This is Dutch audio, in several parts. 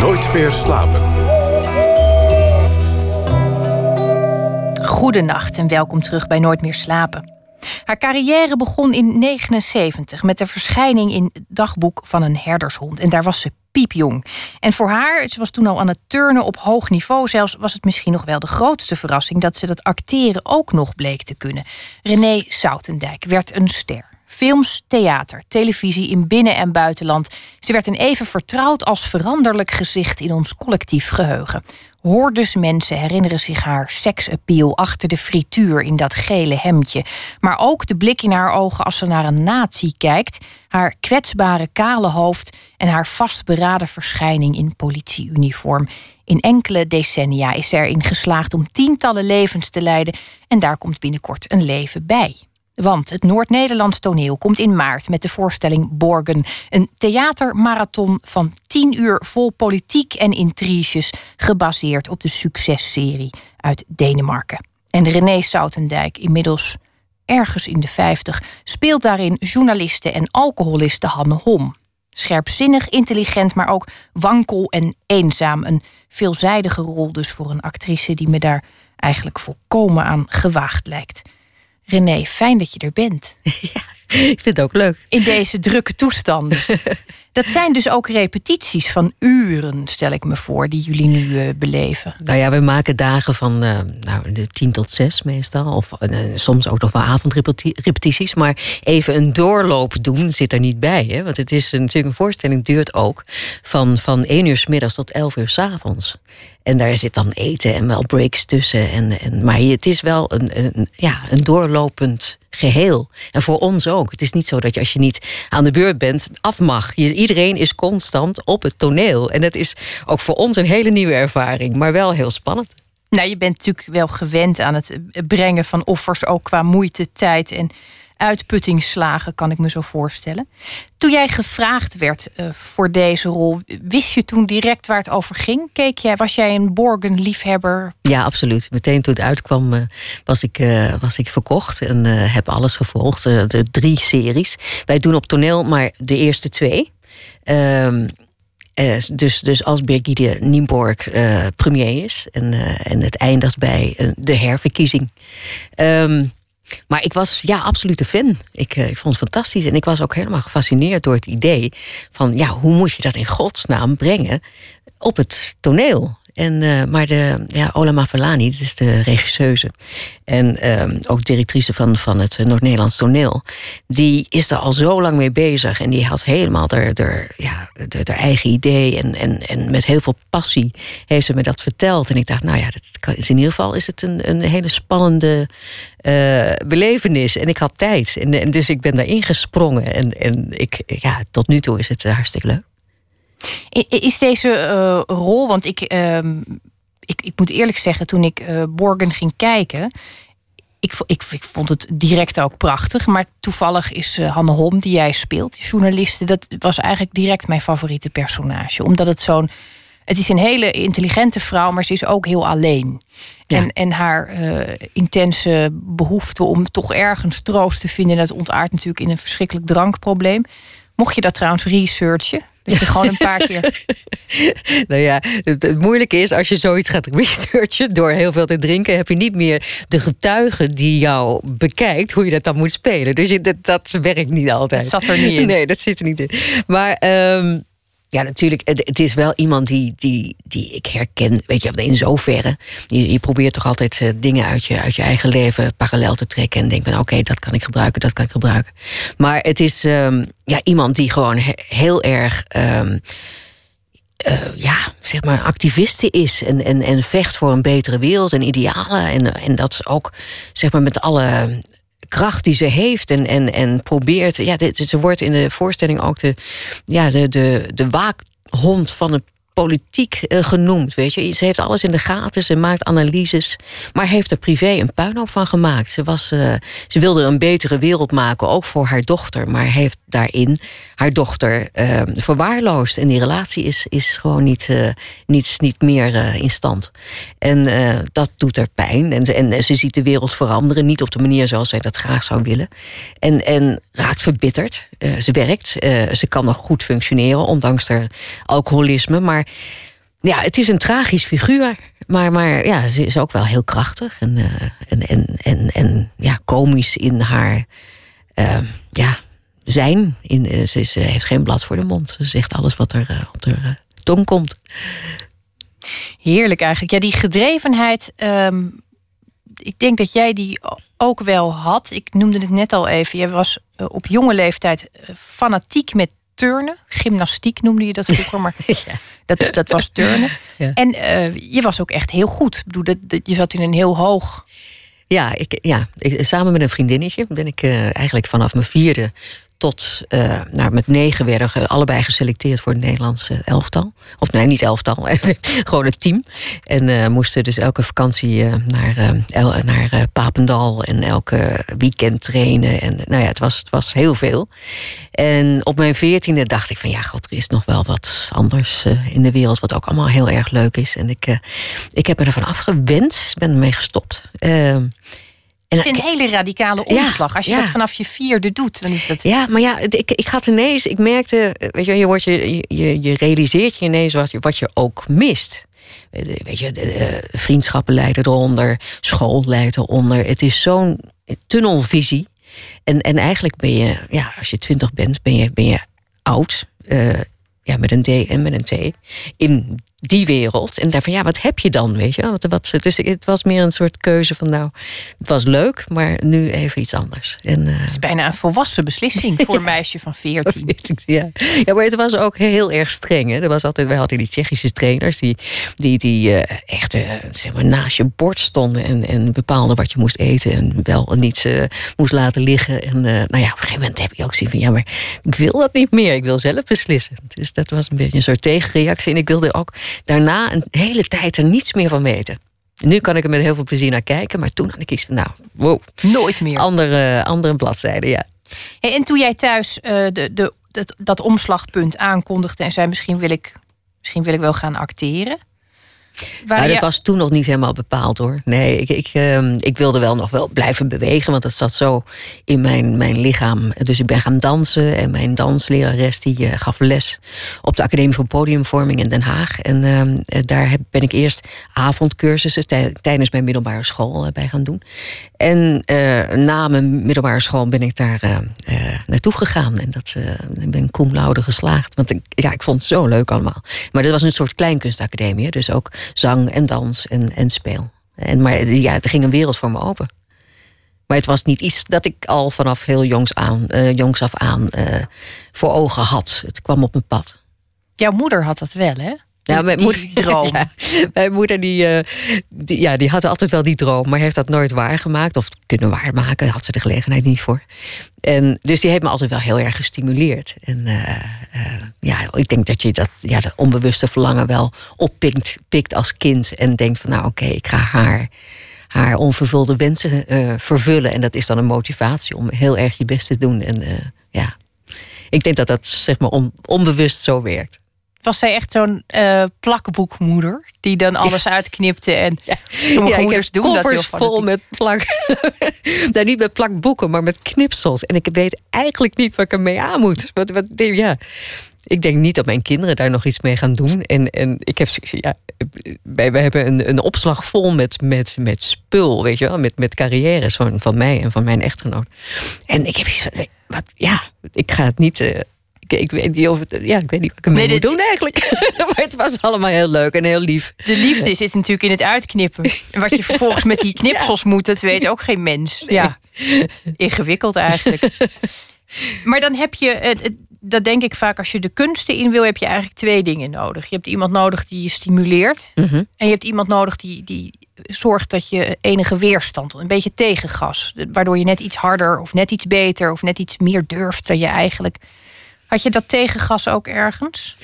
Nooit meer slapen. Goedenacht en welkom terug bij Nooit meer slapen. Haar carrière begon in 79 met de verschijning in het dagboek van een herdershond. En daar was ze piepjong. En voor haar, ze was toen al aan het turnen op hoog niveau, zelfs was het misschien nog wel de grootste verrassing dat ze dat acteren ook nog bleek te kunnen. René Soutendijk werd een ster. Films, theater, televisie in binnen- en buitenland. Ze werd een even vertrouwd als veranderlijk gezicht in ons collectief geheugen. Hordes mensen herinneren zich haar seksappeal achter de frituur in dat gele hemdje. Maar ook de blik in haar ogen als ze naar een nazi kijkt, haar kwetsbare kale hoofd en haar vastberaden verschijning in politieuniform. In enkele decennia is ze erin geslaagd om tientallen levens te leiden en daar komt binnenkort een leven bij. Want het Noord-Nederlands toneel komt in maart met de voorstelling Borgen. Een theatermarathon van tien uur vol politiek en intriges... gebaseerd op de successerie uit Denemarken. En René Soutendijk, inmiddels ergens in de vijftig... speelt daarin journaliste en alcoholiste Hanne Hom. Scherpzinnig, intelligent, maar ook wankel en eenzaam. Een veelzijdige rol dus voor een actrice... die me daar eigenlijk volkomen aan gewaagd lijkt... René, fijn dat je er bent. Ja, ik vind het ook leuk. In deze drukke toestanden. Dat zijn dus ook repetities van uren, stel ik me voor, die jullie nu uh, beleven. Nou ja, we maken dagen van uh, nou, de tien tot zes meestal. Of uh, soms ook nog wel avondrepetities. Maar even een doorloop doen zit er niet bij. Hè? Want het is natuurlijk een voorstelling duurt ook van, van één uur s middags tot elf uur s avonds. En daar zit dan eten en wel breaks tussen. En, en, maar het is wel een, een, ja, een doorlopend geheel. En voor ons ook. Het is niet zo dat je als je niet aan de beurt bent, af mag. Je, iedereen is constant op het toneel. En dat is ook voor ons een hele nieuwe ervaring, maar wel heel spannend. Nou, je bent natuurlijk wel gewend aan het brengen van offers, ook qua moeite, tijd en uitputtingsslagen, kan ik me zo voorstellen. Toen jij gevraagd werd uh, voor deze rol, wist je toen direct waar het over ging? Keek jij, was jij een Borgen-liefhebber? Ja, absoluut. Meteen toen het uitkwam uh, was, ik, uh, was ik verkocht en heb alles gevolgd. de drie series. Wij doen op toneel maar de eerste twee. Uh, dus, dus als Birgit Nienborg premier is en, en het eindigt bij de herverkiezing. Um, maar ik was ja, absoluut een fan. Ik, ik vond het fantastisch. En ik was ook helemaal gefascineerd door het idee van ja, hoe moet je dat in godsnaam brengen op het toneel? En, uh, maar de, ja, Ola Mafelani, dus de regisseuse en uh, ook directrice van, van het Noord-Nederlands toneel, die is er al zo lang mee bezig en die had helemaal haar, ja, eigen idee en, en, en met heel veel passie heeft ze me dat verteld. En ik dacht, nou ja, dat is in ieder geval is het een, een hele spannende uh, belevenis. En ik had tijd. En, en dus ik ben daarin gesprongen. En, en ik, ja, tot nu toe is het hartstikke leuk. Is deze uh, rol, want ik, uh, ik, ik moet eerlijk zeggen, toen ik uh, Borgen ging kijken, ik, ik, ik, vond het direct ook prachtig. Maar toevallig is uh, Hanne Holm, die jij speelt, die journaliste, dat was eigenlijk direct mijn favoriete personage. Omdat het zo'n. Het is een hele intelligente vrouw, maar ze is ook heel alleen. Ja. En, en haar uh, intense behoefte om toch ergens troost te vinden, dat ontaart natuurlijk in een verschrikkelijk drankprobleem. Mocht je dat trouwens researchen? Dat je gewoon een paar keer. nou ja, het, het, moeilijke is als je zoiets gaat researchen door heel veel te drinken, heb je niet meer de getuige die jou bekijkt hoe je dat dan moet spelen. Dus je, dat, dat werkt niet altijd. Dat zat er niet in. Nee, dat zit er niet in. Maar. Um, ja, natuurlijk. Het is wel iemand die, die, die ik herken. Weet je, in zoverre. Je, probeert toch altijd uh, dingen uit je, uit je eigen leven parallel te trekken. En denkt van oké, dat kan ik gebruiken, dat kan ik gebruiken. Maar het is um, ja, iemand die gewoon he, heel erg. Um, uh, ja, zeg maar, activiste is en, en, en vecht voor een betere wereld en idealen. En, en dat is ook, zeg maar, met alle kracht die ze heeft en, en, en probeert. Ja, ze wordt in de voorstelling ook de, ja, de, de, de waakhond van het politiek eh, genoemd. Weet je. Ze heeft alles in de gaten, ze maakt analyses. Maar heeft er privé een puinhoop van gemaakt. Ze, was, uh, ze wilde een betere wereld maken, ook voor haar dochter. Maar heeft daarin haar dochter uh, verwaarloosd. En die relatie is, is gewoon niet, niet, niet meer in stand. En dat doet er pijn. En, en ze ziet de wereld veranderen. Niet op de manier zoals zij dat graag zou willen. En, en raakt verbitterd. ze werkt. ze kan nog goed functioneren, ondanks haar alcoholisme. Maar ja, het is een tragisch figuur. Maar, maar ja, ze is ook wel heel krachtig en, uh, en, en, en, en ja, komisch in haar uh, ja, zijn. In, uh, ze, ze, heeft geen blad voor de mond. Ze zegt alles wat er op de tong komt. Heerlijk eigenlijk. Ja, die gedrevenheid. Um, ik denk dat jij die ook wel had. Ik noemde het net al even. Je was op jonge leeftijd fanatiek met turnen. Gymnastiek noemde je dat vroeger, maar dat, dat was turnen. En uh, je was ook echt heel goed. Ik bedoel, dat, je zat in een heel hoog. Ja, ik, ja ik, samen met een vriendinnetje ben ik uh, eigenlijk vanaf mijn vierde tot uh, nou, met negen werden allebei geselecteerd voor het Nederlandse elftal. Of nee, niet elftal, gewoon het team. En uh, moesten dus elke vakantie uh, naar, naar Papendal en elke weekend trainen. En nou ja, het was, het was heel veel. En op mijn veertiende dacht ik van ja, god, er is nog wel wat anders in de wereld, wat ook allemaal heel erg leuk is. En ik, ik heb me ervan afgewend, ben ermee gestopt. Het is een hele radicale omslag. Als je dat vanaf je vierde doet, dan is dat. Ja, maar ja, ik, ik had ineens, ik merkte, weet je, je, wordt je, je, je realiseert je ineens wat je, wat je ook mist. Weet je, de, vriendschappen leiden eronder, school leidt eronder. Het is zo'n tunnelvisie. En, en eigenlijk ben je, ja, als je twintig bent, ben je, ben je oud. Uh, ja, met een D en met een T. In die wereld. En daarvan, ja, wat heb je dan, weet je? Wat, wat, dus het was meer een soort keuze van, nou, het was leuk, maar nu even iets anders. En, uh... Het is bijna een volwassen beslissing voor een meisje van 14. Ja. ja, maar het was ook heel erg streng. Hè? Er was altijd, wij hadden die Tsjechische trainers die, die, die uh, echt uh, zeg maar, naast je bord stonden en, en bepaalden wat je moest eten en wel en niet moest laten liggen. En nou ja, op een gegeven moment heb je ook zien van, ja, maar ik wil dat niet meer. Ik wil zelf beslissen. Dus dat was een beetje een soort tegenreactie. En ik wilde ook daarna een hele tijd er niets meer van weten. Nu kan ik er met heel veel plezier naar kijken, maar toen had ik iets van, nou, wow. Nooit meer. Andere, andere bladzijden, ja. Hey, en toen jij thuis uh, de, de, dat, dat omslagpunt aankondigde en zei: misschien wil, ik, misschien wil ik wel gaan acteren. Waar dat was toen nog niet helemaal bepaald hoor. Nee, ik, ik, uh, ik wilde wel nog wel blijven bewegen, want dat zat zo in mijn, mijn lichaam. Dus ik ben gaan dansen en mijn danslerares die uh, gaf les op de Academie voor Podiumvorming in Den Haag. En uh, daar heb, ben ik eerst avondcursussen tijdens mijn middelbare school eh, bij gaan doen. En na mijn middelbare school ben ik daar naartoe gegaan. En dat ik ben cum laude geslaagd. Want ik, ja, ik vond het zo leuk allemaal. Maar dat was een soort kleinkunstacademie, dus ook zang en dans en, en speel. En, maar ja, er ging een wereld voor me open. Maar het was niet iets dat ik al vanaf heel jongs, aan, uh, jongs af aan uh, voor ogen had. Het kwam op mijn pad. Jouw moeder had dat wel, hè? Ja, mijn moeder, droom. mijn moeder die, uh, die, ja, die had altijd wel die droom, maar heeft dat nooit waargemaakt. Of kunnen waarmaken, had ze de gelegenheid niet voor. En, dus die heeft me altijd wel heel erg gestimuleerd. En uh, uh, ja, ik denk dat je dat ja, de onbewuste verlangen wel oppikt pikt als kind. En denkt van nou oké, okay, ik ga haar, haar onvervulde wensen vervullen. En dat is dan een motivatie om heel erg je best te doen. En ja, ik denk dat dat zeg maar on, onbewust zo werkt was zij echt zo'n uh, plakboekmoeder die dan alles uitknipte en ja. sommige moeders doen dat heel vol met plak. nou, niet met plakboeken, maar met knipsels. En ik weet eigenlijk niet wat ik ermee aan moet. Wat, wat, ja. Ik denk niet dat mijn kinderen daar nog iets mee gaan doen. En, en ik heb, ja, wij, wij hebben een, een opslag vol met, met, met spul, weet je wel, met, met carrières van, van mij en van mijn echtgenoot. En ik heb wat, ja, ik ga het niet. Uh, ik, weet niet of het, ja, ik weet niet wat ik ermee nee, moet doen eigenlijk. maar het was allemaal heel leuk en heel lief. De liefde zit natuurlijk in het uitknippen. En wat je vervolgens met die knipsels moet, dat weet ook geen mens. Ja, ingewikkeld eigenlijk. Maar dan heb je, dat denk ik vaak, als je de kunsten in wil, heb je eigenlijk twee dingen nodig. Je hebt iemand nodig die je stimuleert. Mhm. En je hebt iemand nodig die, die zorgt dat je enige weerstand, een beetje tegengas. Waardoor je net iets harder of net iets beter of net iets meer durft dan je eigenlijk had je dat tegengas ook ergens?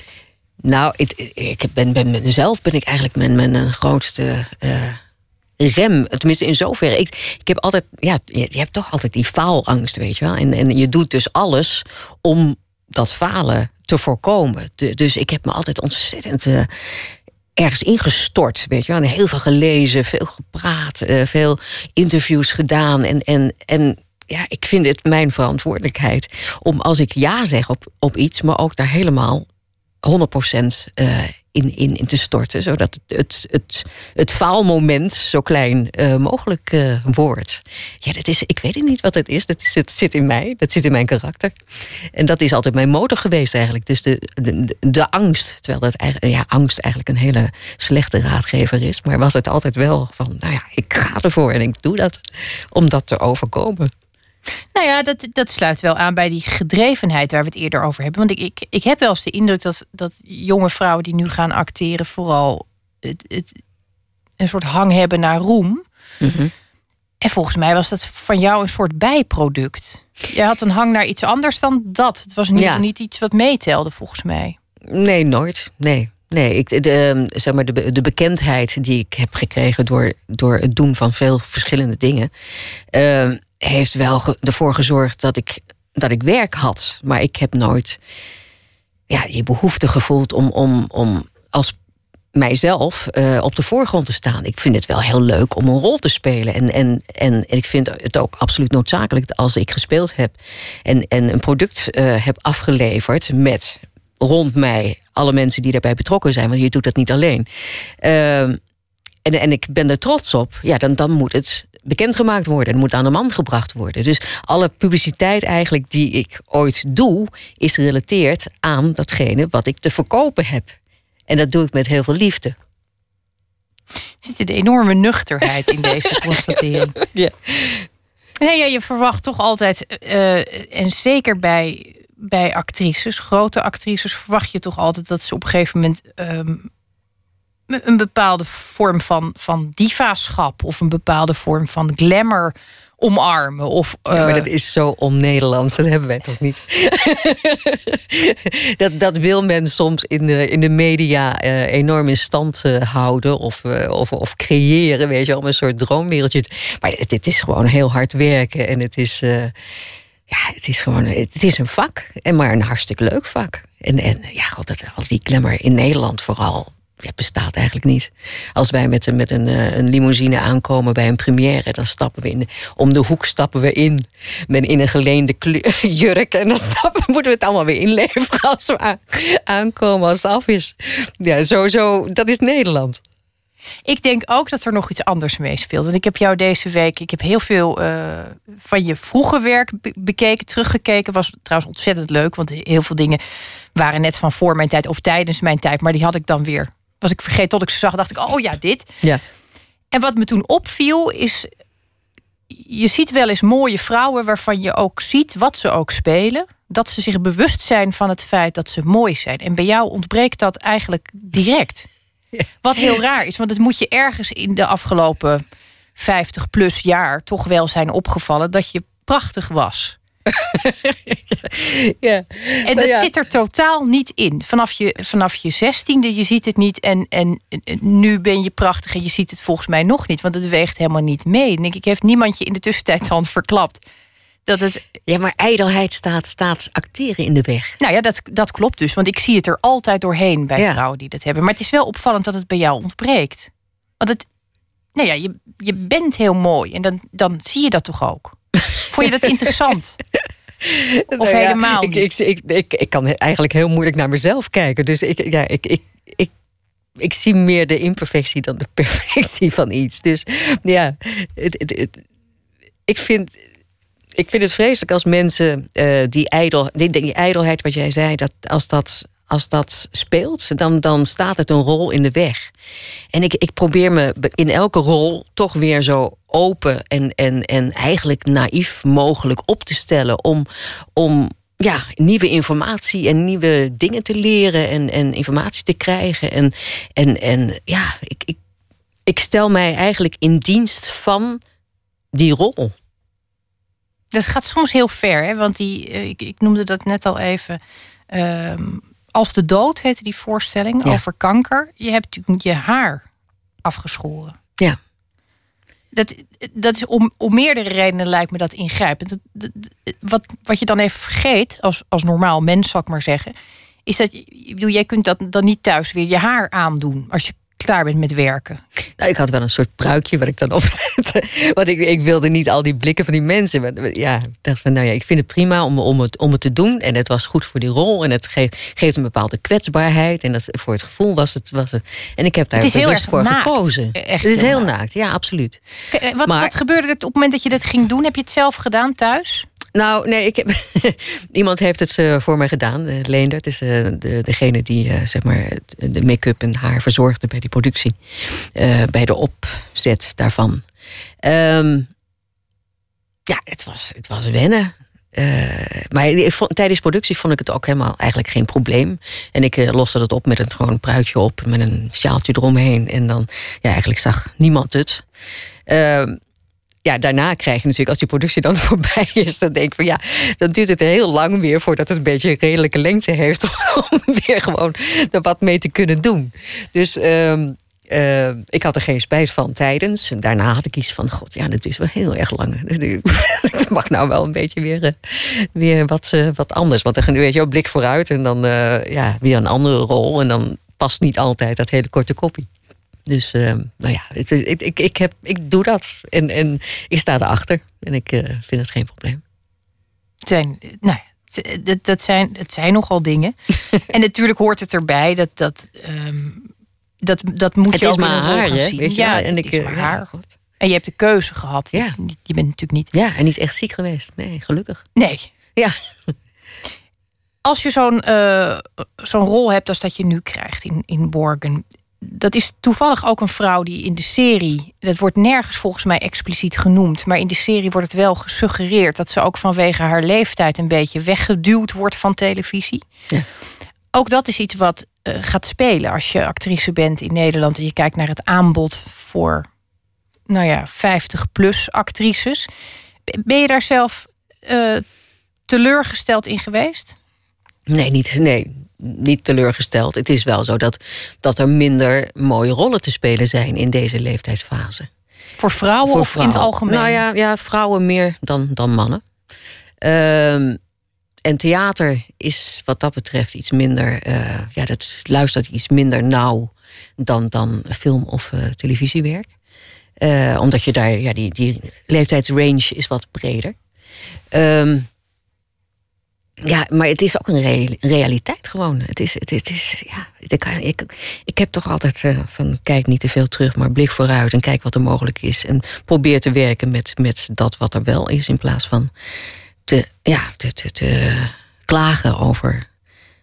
Nou, ik, ik ben, ben ben ik eigenlijk mijn, mijn grootste uh, rem. Tenminste, in zoverre. Ik, ik heb altijd, ja, je, je, hebt toch altijd die faalangst, weet je wel. En, en je doet dus alles om dat falen te voorkomen. dus ik heb me altijd ontzettend uh, ergens ingestort, weet je wel. En heel veel gelezen, veel gepraat, uh, veel interviews gedaan. En, en, en ja, ik vind het mijn verantwoordelijkheid om als ik ja zeg op, op iets, maar ook daar helemaal 100% uh, in, in, in te storten. Zodat het, het, het, het faalmoment zo klein uh, mogelijk uh, wordt. Ja, dat is, ik weet niet wat het is. Dat zit, zit in mij. Dat zit in mijn karakter. En dat is altijd mijn motor geweest eigenlijk. Dus de, de, de angst. Terwijl dat ja, angst eigenlijk een hele slechte raadgever is. Maar was het altijd wel van, nou ja, ik ga ervoor en ik doe dat. Om dat te overkomen. Nou ja, dat, dat sluit wel aan bij die gedrevenheid waar we het eerder over hebben. Want ik, ik, ik heb wel eens de indruk dat, dat jonge vrouwen die nu gaan acteren, vooral het, het, een soort hang hebben naar roem. Mhm. En volgens mij was dat van jou een soort bijproduct. Je had een hang naar iets anders dan dat. Het was in ieder geval niet iets wat meetelde, volgens mij. Nee, nooit. Nee. Nee, ik, de, zeg maar de, de bekendheid die ik heb gekregen door, door het doen van veel verschillende dingen. Uh, heeft wel ervoor gezorgd dat ik, dat ik werk had. Maar ik heb nooit ja, die behoefte gevoeld om, om, om als mijzelf uh, op de voorgrond te staan. Ik vind het wel heel leuk om een rol te spelen. En, en, en, ik vind het ook absoluut noodzakelijk als ik gespeeld heb en, en een product uh, heb afgeleverd met rond mij alle mensen die daarbij betrokken zijn. Want je doet dat niet alleen. Uh, en, en ik ben er trots op. Ja, dan, dan moet het bekendgemaakt worden. en moet aan de man gebracht worden. Dus alle publiciteit eigenlijk die ik ooit doe, is gerelateerd aan datgene wat ik te verkopen heb. En dat doe ik met heel veel liefde. Er zit een enorme nuchterheid in deze constatering. ja. Nee, ja, je verwacht toch altijd, uh, en zeker bij, bij actrices, grote actrices, verwacht je toch altijd dat ze op een gegeven moment um, een bepaalde vorm van, van divaschap of een bepaalde vorm van glamour omarmen. Of, ja, maar dat eh, is zo on-Nederlands. Dat hebben wij toch niet? dat, dat wil men soms in de, in de media uh, enorm in stand uh, houden of, of, of creëren, weet je, om een soort droomwereldje. Maar het, het, is gewoon heel hard werken en het is. ja, het is gewoon het is een vak. En maar een hartstikke leuk vak. En, en ja, god, dat, al die glamour in Nederland vooral ja, bestaat eigenlijk niet. Als wij met, met een, eh, een limousine aankomen bij een première, dan stappen we in. Om de hoek stappen we in. Met in een geleende jurk. En dan stappen, moeten we het allemaal weer inleveren als we aankomen, als het af is. Ja, sowieso, dat is Nederland. Ik denk ook dat er nog iets anders meespeelt. Want ik heb jou deze week, ik heb heel veel uh, van je vroege werk bekeken, teruggekeken. Was trouwens ontzettend leuk, want heel veel dingen waren net van voor mijn tijd of tijdens mijn tijd. Maar die had ik dan weer was ik vergeten tot ik ze zag, dacht ik, oh ja, dit. Ja. En wat me toen opviel is, je ziet wel eens mooie vrouwen waarvan je ook ziet wat ze ook spelen, dat ze zich bewust zijn van het feit dat ze mooi zijn. En bij jou ontbreekt dat eigenlijk direct. Wat heel raar is, want het moet je ergens in de afgelopen 50 plus jaar toch wel zijn opgevallen dat je prachtig was. ja. En dat zit er totaal niet in. Vanaf je, vanaf je zestiende, je ziet het niet. En, en nu ben je prachtig en je ziet het volgens mij nog niet. Want het weegt helemaal niet mee. denk ik, heeft niemand je in de tussentijd dan verklapt. Dat het... Ja, maar ijdelheid staat, staat acteren in de weg. Nou ja, dat, dat klopt dus. Want ik zie het er altijd doorheen bij vrouwen die dat hebben. Maar het is wel opvallend dat het bij jou ontbreekt. Want het, nou ja, je, je bent heel mooi. En dan, dan zie je dat toch ook. Vond je dat interessant? Of nou helemaal ik, ik, ik, ik, ik, kan eigenlijk heel moeilijk naar mezelf kijken. Dus ik, ja, ik, ik, ik, ik zie meer de imperfectie dan de perfectie van iets. Dus ja, het, ik, vind, ik vind het vreselijk als mensen uh, die, ijdel, die, die ijdelheid, wat jij zei, dat als dat als dat speelt, dan, dan staat het een rol in de weg. En ik, ik probeer me in elke rol toch weer zo open en, en, en eigenlijk naïef mogelijk op te stellen om, om ja, nieuwe informatie en nieuwe dingen te leren en, en informatie te krijgen. En, en, en ja, ik, ik, ik stel mij eigenlijk in dienst van die rol. Dat gaat soms heel ver, hè? want die, eh, ik, ik noemde dat net al even. Ehm, Als de dood heette die voorstelling Ja. over kanker. Je hebt natuurlijk je haar afgeschoren. Ja. Dat, dat is om, om meerdere redenen lijkt me dat ingrijpend. Dat- wat, wat je dan even vergeet, als, als normaal mens zal ik maar zeggen... is dat, je- ik bedoel, jij kunt dat dan niet thuis weer je haar aandoen... als je klaar bent met werken. Nou, ik had wel een soort pruikje wat ik dan opzette. Want ik, ik wilde niet al die blikken van die mensen. Maar, ja, ik dacht van, nou ja, ik vind het prima om, om, het, om het te doen. En het was goed voor die rol. En het geeft, geeft een bepaalde kwetsbaarheid. En dat, voor het gevoel was het, was het. En ik heb daar Het is heel bewust erg voor naakt. gekozen. Echt het is heel heel naakt. naakt, ja, absoluut. Eh, Wat, Maar- wat gebeurde er op het moment dat je dat ging doen? Heb je het zelf gedaan thuis? Nou, nee, ik heb, iemand heeft het eh, voor mij gedaan. eh Leendert is eh, de, degene die zeg maar, het- de make-up en haar verzorgde bij die productie. Bij de opzet daarvan. Ehm, ja, het was, het was wennen. Maar ik vond, tijdens productie vond ik het ook helemaal eigenlijk geen probleem. En ik loste dat op met een gewoon pruikje op, met een sjaaltje eromheen. En dan, ja, eigenlijk zag niemand het. Ehm, ja, daarna krijg je natuurlijk, als die productie dan voorbij is, dan denk ik van ja, dan duurt het heel lang weer voordat het een beetje een redelijke lengte heeft om weer gewoon er wat mee te kunnen doen. Dus ehm, eh, ik had er geen spijt van tijdens. En daarna had ik iets van, god ja, dit is wel heel erg lang. Ik mag nou wel een beetje weer, eh, weer wat, eh, wat anders. Want dan weet je, ook blik vooruit en dan ja, weer een andere rol. En dan past niet altijd dat hele korte koppie. Dus eh, nou ja, het, ik, ik, ik, heb, ik doe dat. En, en ik sta erachter. En ik eh, vind het geen probleem. Het zijn, nou, dat, dat zijn, het zijn nogal dingen. en natuurlijk hoort het erbij dat dat, ehm, dat, dat moet Het je ook in maar een rol haar, gaan zien. Weet je ja, wel? En ik, is eh, maar ja, haar. En je hebt de keuze gehad. Ja. Je, je bent natuurlijk niet. Ja, en niet echt ziek geweest. Nee, gelukkig. Nee. Ja. Als je zo'n zo'n rol hebt als dat je nu krijgt in, in Borgen. Dat is toevallig ook een vrouw die in de serie. Dat wordt nergens volgens mij expliciet genoemd. Maar in de serie wordt het wel gesuggereerd dat ze ook vanwege haar leeftijd een beetje weggeduwd wordt van televisie. Ja. Ook dat is iets wat eh, gaat spelen als je actrice bent in Nederland en je kijkt naar het aanbod voor, nou ja, 50-plus actrices. Ben je daar zelf eh, teleurgesteld in geweest? Nee, niet, nee, niet teleurgesteld. Het is wel zo dat, dat er minder mooie rollen te spelen zijn in deze leeftijdsfase. Voor vrouwen Voor of in het algemeen? Nou ja, ja vrouwen meer dan, dan mannen. Ehm, en theater is wat dat betreft iets minder. eh, ja, dat luistert iets minder nauw dan, dan film- of eh, televisiewerk. Eh, omdat je daar, ja, die, die leeftijdsrange is wat breder. Ehm, ja, maar het is ook een re- realiteit gewoon. Het is, het, is ja, ik, ik, ik heb toch altijd eh, van kijk niet te veel terug, maar blik vooruit en kijk wat er mogelijk is. En probeer te werken met, met dat wat er wel is, in plaats van te, ja, te, te, klagen over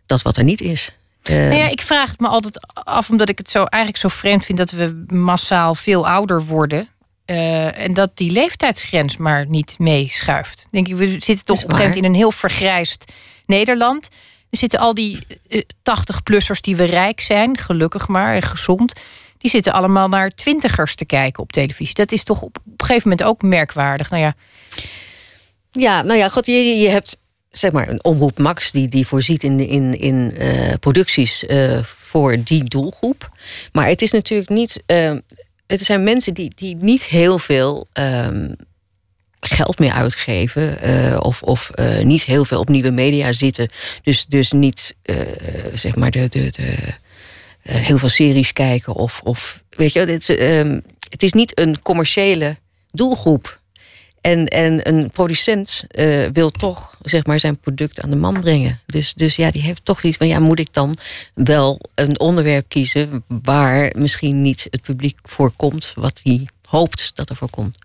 dat wat er niet is. Eh, Nou ja, ik vraag het me altijd af, omdat ik het zo eigenlijk zo vreemd vind dat we massaal veel ouder worden. Eh, en dat die leeftijdsgrens maar niet meeschuift. Denk ik, we zitten toch op een gegeven moment in een heel vergrijsd Nederland. Er zitten al die eh, 80-plussers die we rijk zijn, gelukkig maar en gezond. Die zitten allemaal naar twintigers te kijken op televisie. Dat is toch op, op een gegeven moment ook merkwaardig. Nou ja, Ja, nou ja, god, je, je hebt zeg maar een omroep Max die, die voorziet in, in, in eh, producties eh, voor die doelgroep. Maar het is natuurlijk niet. eh, het zijn mensen die, die niet heel veel ehm, geld meer uitgeven. eh, of of eh, niet heel veel op nieuwe media zitten. Dus, dus niet eh, zeg maar de. de, de heel veel series kijken. Of, of weet je, het, is, ehm, het is niet een commerciële doelgroep. En, en een producent eh, wil toch zeg maar, zijn product aan de man brengen. Dus, dus ja, die heeft toch iets van: ja, moet ik dan wel een onderwerp kiezen waar misschien niet het publiek voor komt wat hij hoopt dat er voor komt.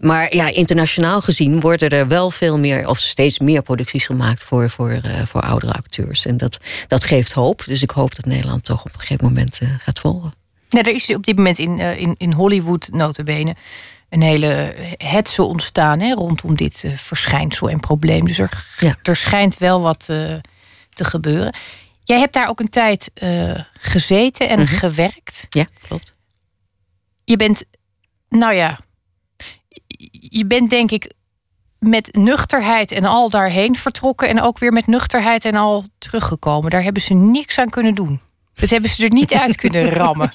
Maar ja, internationaal gezien worden er wel veel meer, of steeds meer producties gemaakt voor, voor, eh, voor oudere acteurs. En dat, dat geeft hoop. Dus ik hoop dat Nederland toch op een gegeven moment eh, gaat volgen. Nou, er is op dit moment in, in, in Hollywood notabene een hele hetze ontstaan hè, rondom dit eh, verschijnsel en probleem. Dus er, Ja. er schijnt wel wat eh, te gebeuren. Jij hebt daar ook een tijd eh, gezeten en Mhm. gewerkt. Ja, klopt. Je bent, nou ja, je bent denk ik met nuchterheid en al daarheen vertrokken en ook weer met nuchterheid en al teruggekomen. Daar hebben ze niks aan kunnen doen. Dat hebben ze er niet uit kunnen rammen.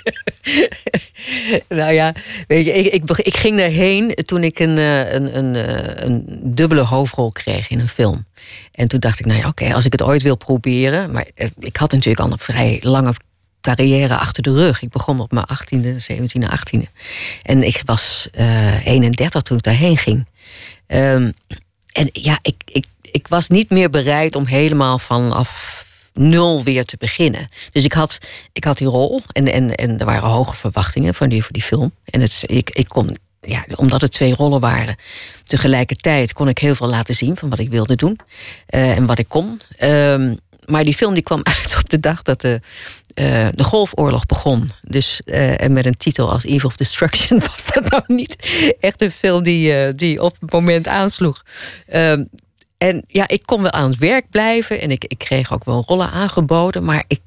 nou ja, weet je, ik, ik, ik ging daarheen toen ik een, eh, een, een, eh, een, dubbele hoofdrol kreeg in een film. En toen dacht ik, nou ja, oké, als ik het ooit wil proberen. Maar eh, ik had natuurlijk al een vrij lange carrière achter de rug. Ik begon op mijn 18e, 17e, 18e. En ik was uh, 31 toen ik daarheen ging. Um, en ja, ik, ik, ik was niet meer bereid om helemaal vanaf nul weer te beginnen. Dus ik had, ik had die rol en, en, en er waren hoge verwachtingen van die, voor die film. En het, ik, ik kon, ja, omdat het twee rollen waren, tegelijkertijd kon ik heel veel laten zien van wat ik wilde doen uh, en wat ik kon. Um, maar die film die kwam uit op de dag dat de, uh, de Golfoorlog begon. Dus, uh, en met een titel als Eve of Destruction was dat nou niet echt een film die, die op het moment aansloeg. En ja, ik kon wel aan het werk blijven en ik, ik kreeg ook wel rollen aangeboden. Maar ik,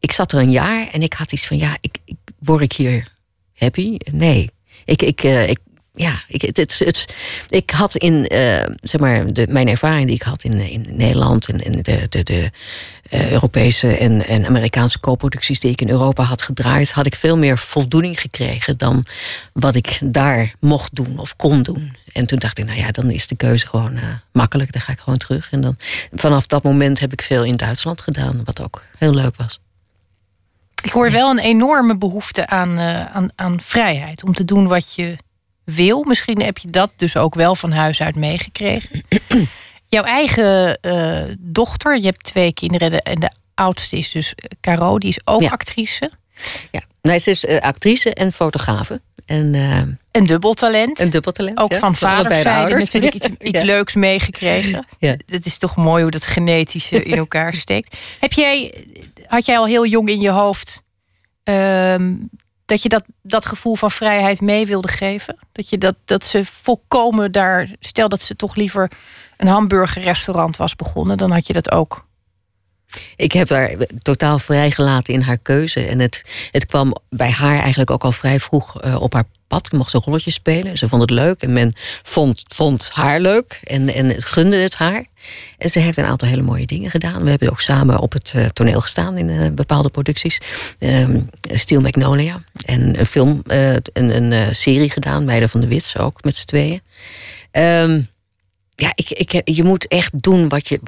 ik zat er een jaar en ik had iets van: ja, ik, ik word ik hier happy? Nee. Ik, ik, uh, ik, ja, ik, het, het, ik had in, uh, zeg maar, de, mijn ervaring die ik had in, in Nederland en, en de, de, de uh, Europese en, en Amerikaanse co-producties die ik in Europa had gedraaid, had ik veel meer voldoening gekregen dan wat ik daar mocht doen of kon doen. En toen dacht ik, nou ja, dan is de keuze gewoon uh, makkelijk. Dan ga ik gewoon terug. En dan, vanaf dat moment heb ik veel in Duitsland gedaan, wat ook heel leuk was. Ik hoor wel een enorme behoefte aan, aan, aan vrijheid. Om te doen wat je wil. Misschien heb je dat dus ook wel van huis uit meegekregen. Jouw eigen uh, dochter, je hebt twee kinderen en de oudste is dus Caro, die is ook Ja. actrice. Ja, nee, ze is uh, actrice en fotografe. En, uh, Een dubbeltalent. een dubbeltalent. ook ja, van vaderszijde natuurlijk iets, iets Ja. leuks meegekregen. Ja. Het is toch mooi hoe dat genetische in elkaar steekt. Heb jij, had jij al heel jong in je hoofd ehm, dat je dat, dat gevoel van vrijheid mee wilde geven? Dat, je dat, dat ze volkomen daar, stel dat ze toch liever een hamburgerrestaurant was begonnen, dan had je dat ook. Ik heb haar totaal vrijgelaten in haar keuze. En het, het kwam bij haar eigenlijk ook al vrij vroeg uh, op haar pad. Ik mocht ze rolletjes spelen. Ze vond het leuk. En men vond, vond haar leuk. En, en het gunde het haar. En ze heeft een aantal hele mooie dingen gedaan. We hebben ook samen op het uh, toneel gestaan in uh, bepaalde producties. Um, Steel Magnolia. En een film, uh, een, een serie gedaan. Meiden van de Wits ook met z'n tweeën. Um, ja, ik, ik, je moet echt doen wat je,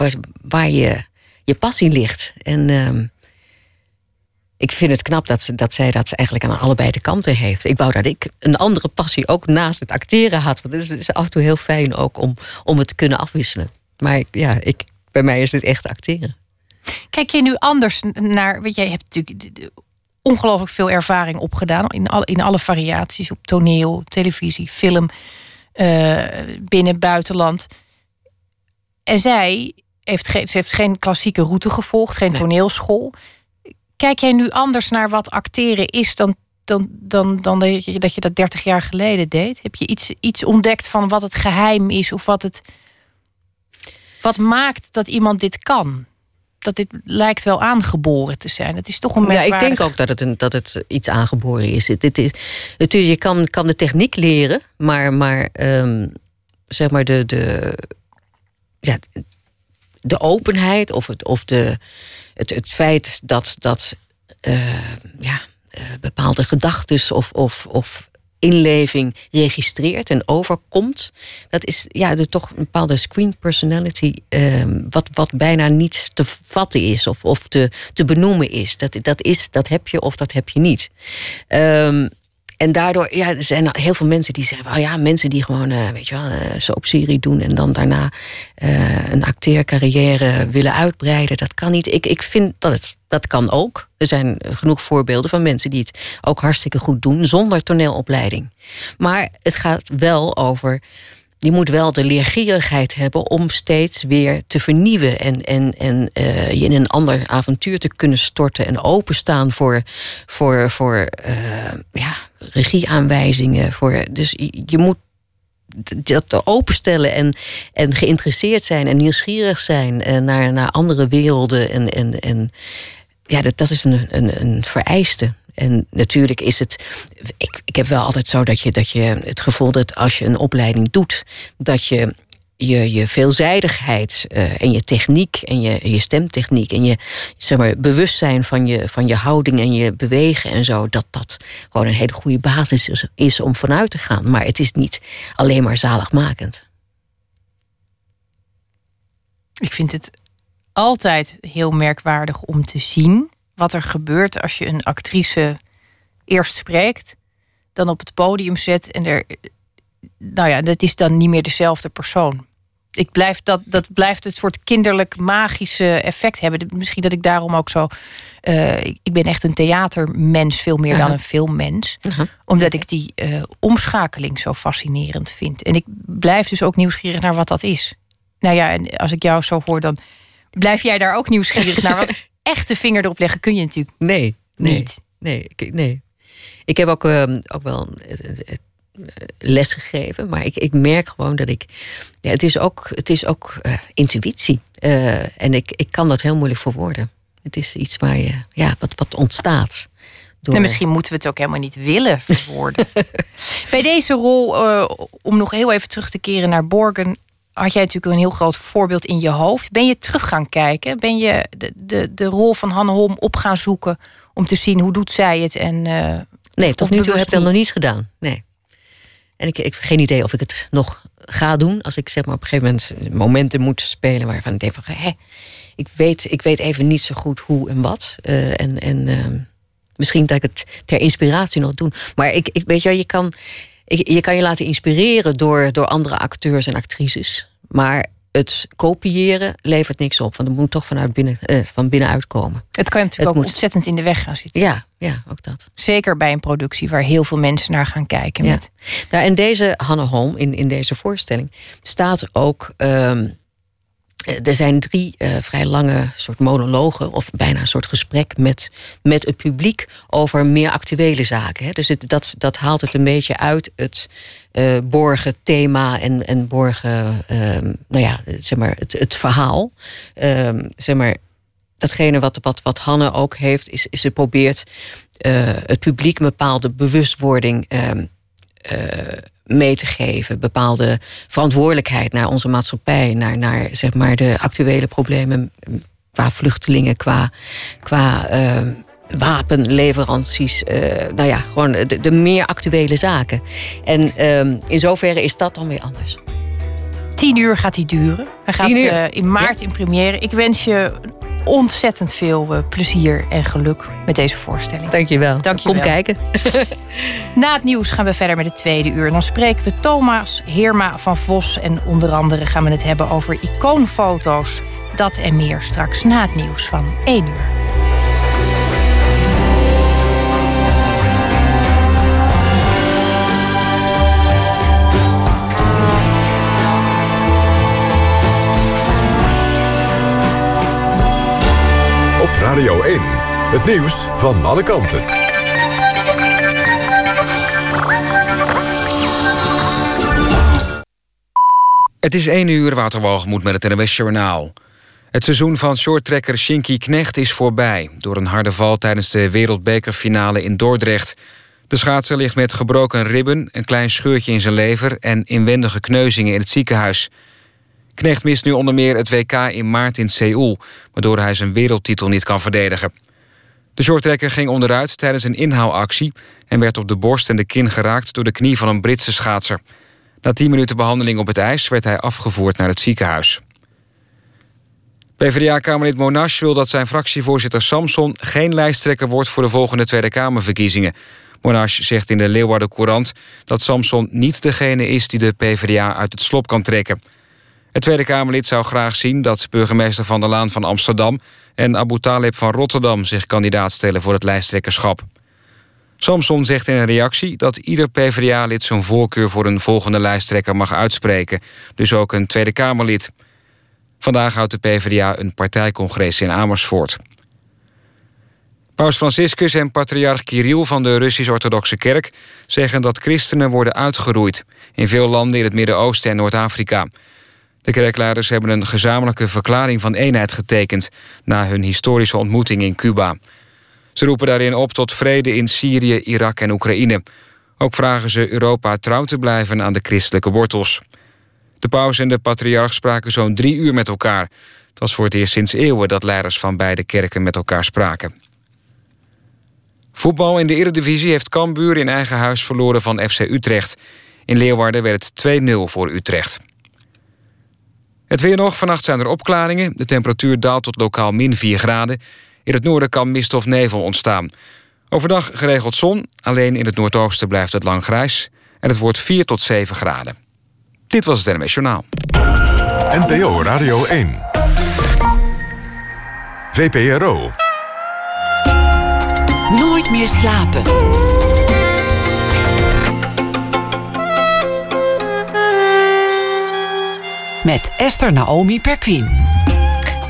waar, je je passie ligt. En um, ik vind het knap dat, ze, dat zij dat ze eigenlijk aan allebei de kanten heeft. Ik wou dat ik een andere passie ook naast het acteren had. Want het is, af en toe heel fijn ook om, om het te kunnen afwisselen. Maar ja, ik, bij mij is het echt acteren. Kijk je nu anders naar. Weet je, je hebt natuurlijk ongelooflijk veel ervaring opgedaan. In alle, in alle variaties. Op toneel, televisie, film. Uh, binnen, buitenland. En zij heeft geen, ze heeft geen klassieke route gevolgd, geen nee. toneelschool. Kijk jij nu anders naar wat acteren is dan, dan, dan, dan dat, je, dat je dat 30 jaar geleden deed? Heb je iets, iets ontdekt van wat het geheim is of wat het. Wat maakt dat iemand dit kan? Dat dit lijkt wel aangeboren te zijn. Het is toch een Ja, ik denk ook dat het, een, dat het iets aangeboren is. Dit is natuurlijk, je kan, kan de techniek leren, maar, maar um, zeg maar de, de, ja, de openheid of, het, of de, het, het feit dat, dat uh, ja, uh, bepaalde gedachten of, of, of inleving registreert en overkomt. Dat is ja, de, toch een bepaalde screen personality, uh, wat, wat bijna niet te vatten is of, of te, te benoemen is. Dat, dat is. dat heb je of dat heb je niet. Um, en daardoor ja, er zijn heel veel mensen die zeggen: oh ja, mensen die gewoon, uh, weet je wel, uh, soapserie doen en dan daarna uh, een acteercarrière willen uitbreiden. Dat kan niet. Ik, ik vind dat het dat kan ook. Er zijn genoeg voorbeelden van mensen die het ook hartstikke goed doen zonder toneelopleiding. Maar het gaat wel over. Je moet wel de leergierigheid hebben om steeds weer te vernieuwen en, en, en je in een ander avontuur te kunnen storten en openstaan voor, voor, voor ja, regieaanwijzingen. Voor, dus je, moet dat openstellen en, en geïnteresseerd zijn en nieuwsgierig zijn uh, naar, naar andere werelden. En, en, en ja, dat, dat is een, een, een vereiste. En natuurlijk is het. Ik, ik heb wel altijd zo dat je, dat je het gevoel dat als je een opleiding doet, dat je je, je veelzijdigheid en je techniek en je, je stemtechniek en je zeg maar, bewustzijn van je, van je houding en je bewegen en zo, dat dat gewoon een hele goede basis is, is om vanuit te gaan. Maar het is niet alleen maar zaligmakend. Ik vind het altijd heel merkwaardig om te zien wat er gebeurt als je een actrice eerst spreekt, dan op het podium zet en er. Nou ja, dat is dan niet meer dezelfde persoon. Ik blijf dat, dat blijft het soort kinderlijk magische effect hebben. Misschien dat ik daarom ook zo. Uh, ik ben echt een theatermens, veel meer dan een filmmens. Omdat ik die uh, omschakeling zo fascinerend vind. En ik blijf dus ook nieuwsgierig naar wat dat is. Nou ja, en als ik jou zo hoor, dan blijf jij daar ook nieuwsgierig naar. Wat echte vinger erop leggen kun je natuurlijk nee, nee, niet. Nee, nee. Ik heb ook, uh, ook wel les gegeven, maar ik, ik merk gewoon dat ik. Ja, het is ook, het is ook uh, intuïtie. Uh, en ik, ik kan dat heel moeilijk verwoorden. Het is iets waar je, ja, wat, wat ontstaat. Door... En misschien moeten we het ook helemaal niet willen verwoorden. Bij deze rol, uh, om nog heel even terug te keren naar Borgen, had jij natuurlijk een heel groot voorbeeld in je hoofd. Ben je terug gaan kijken? Ben je de, de, de rol van Hanne Holm op gaan zoeken om te zien hoe doet zij het? En, nee, tot nu toe heb ik dat nog niet gedaan. Nee. En ik, heb geen idee of ik het nog ga doen. Als ik zeg maar op een gegeven moment momenten moet spelen waarvan ik denk van hé, ik weet, ik weet even niet zo goed hoe en wat. Uh, en en uh, misschien dat ik het ter inspiratie nog doe. Maar ik, ik weet je, je kan je kan je laten inspireren door, door andere acteurs en actrices. Maar het kopiëren levert niks op. Want het moet toch vanuit binnen, eh, van binnenuit komen. Het kan natuurlijk ook ontzettend in de weg gaan zitten. Ja, ja, ook dat. Zeker bij een productie waar heel veel mensen naar gaan kijken. Ja. Met... Nou, en deze Hanne Holm in, in deze voorstelling staat ook. Ehm, eh, er zijn drie uh, vrij lange soort monologen, of bijna een soort gesprek met, met het publiek over meer actuele zaken. Hè. Dus dat, dat haalt het een beetje uit het uh, borgen thema en, en borgen, uh, nou ja, zeg maar, het, het verhaal. Ehm, zeg maar, datgene wat, wat, wat Hanne ook heeft, is, is ze probeert het publiek een bepaalde bewustwording ehm, mee te geven. Bepaalde verantwoordelijkheid naar onze maatschappij, naar, naar zeg maar de actuele problemen qua vluchtelingen, qua, qua uh, wapenleveranties. Uh, nou ja, gewoon de, de, meer actuele zaken. En uh, in zoverre is dat dan weer anders. Tien uur gaat hij duren. Hij gaat uh, in maart ja. in première. Ik wens je ontzettend veel uh, plezier en geluk met deze voorstelling. Dankjewel. Dankjewel. Kom kijken. Na het nieuws gaan we verder met het tweede uur. Dan spreken we Thomas Heerma van Vos. En onder andere gaan we het hebben over icoonfoto's. Dat en meer straks na het nieuws van 1 uur. Radio 1. Het nieuws van alle kanten. Het is 1 uur, Waterwalgemoed met het NWS Journaal. Het seizoen van shorttrekker Shinky Knecht is voorbij... door een harde val tijdens de wereldbekerfinale in Dordrecht. De schaatser ligt met gebroken ribben, een klein scheurtje in zijn lever... en inwendige kneuzingen in het ziekenhuis... Knecht mist nu onder meer het WK in maart in Seoul... waardoor hij zijn wereldtitel niet kan verdedigen. De shorttrekker ging onderuit tijdens een inhaalactie... en werd op de borst en de kin geraakt door de knie van een Britse schaatser. Na 10 minuten behandeling op het ijs werd hij afgevoerd naar het ziekenhuis. PvdA-kamerlid Monash wil dat zijn fractievoorzitter Samson... geen lijsttrekker wordt voor de volgende Tweede Kamerverkiezingen. Monash zegt in de Leeuwarden Courant dat Samson niet degene is... die de PvdA uit het slop kan trekken... Het Tweede Kamerlid zou graag zien dat burgemeester Van der Laan van Amsterdam... en Abu Talib van Rotterdam zich kandidaat stellen voor het lijsttrekkerschap. Samson zegt in een reactie dat ieder PvdA-lid zijn voorkeur voor een volgende lijsttrekker mag uitspreken. Dus ook een Tweede Kamerlid. Vandaag houdt de PvdA een partijcongres in Amersfoort. Paus Franciscus en patriarch Kirill van de Russisch-Orthodoxe Kerk zeggen dat christenen worden uitgeroeid in veel landen in het Midden-Oosten en Noord-Afrika. De kerkleiders hebben een gezamenlijke verklaring van eenheid getekend... na hun historische ontmoeting in Cuba. Ze roepen daarin op tot vrede in Syrië, Irak en Oekraïne. Ook vragen ze Europa trouw te blijven aan de christelijke wortels. De paus en de patriarch spraken zo'n drie uur met elkaar. Het was voor het eerst sinds eeuwen dat leiders van beide kerken met elkaar spraken. Voetbal in de Eredivisie heeft Cambuur in eigen huis verloren van FC Utrecht. In Leeuwarden werd het 2-0 voor Utrecht. Het weer nog. Vannacht zijn er opklaringen. De temperatuur daalt tot lokaal min 4 graden. In het noorden kan mist of nevel ontstaan. Overdag geregeld zon. Alleen in het noordoosten blijft het lang grijs. En het wordt 4 tot 7 graden. Dit was het NMS Journaal. NPO Radio 1. VPRO. Nooit meer slapen. Met Esther Naomi Perquin.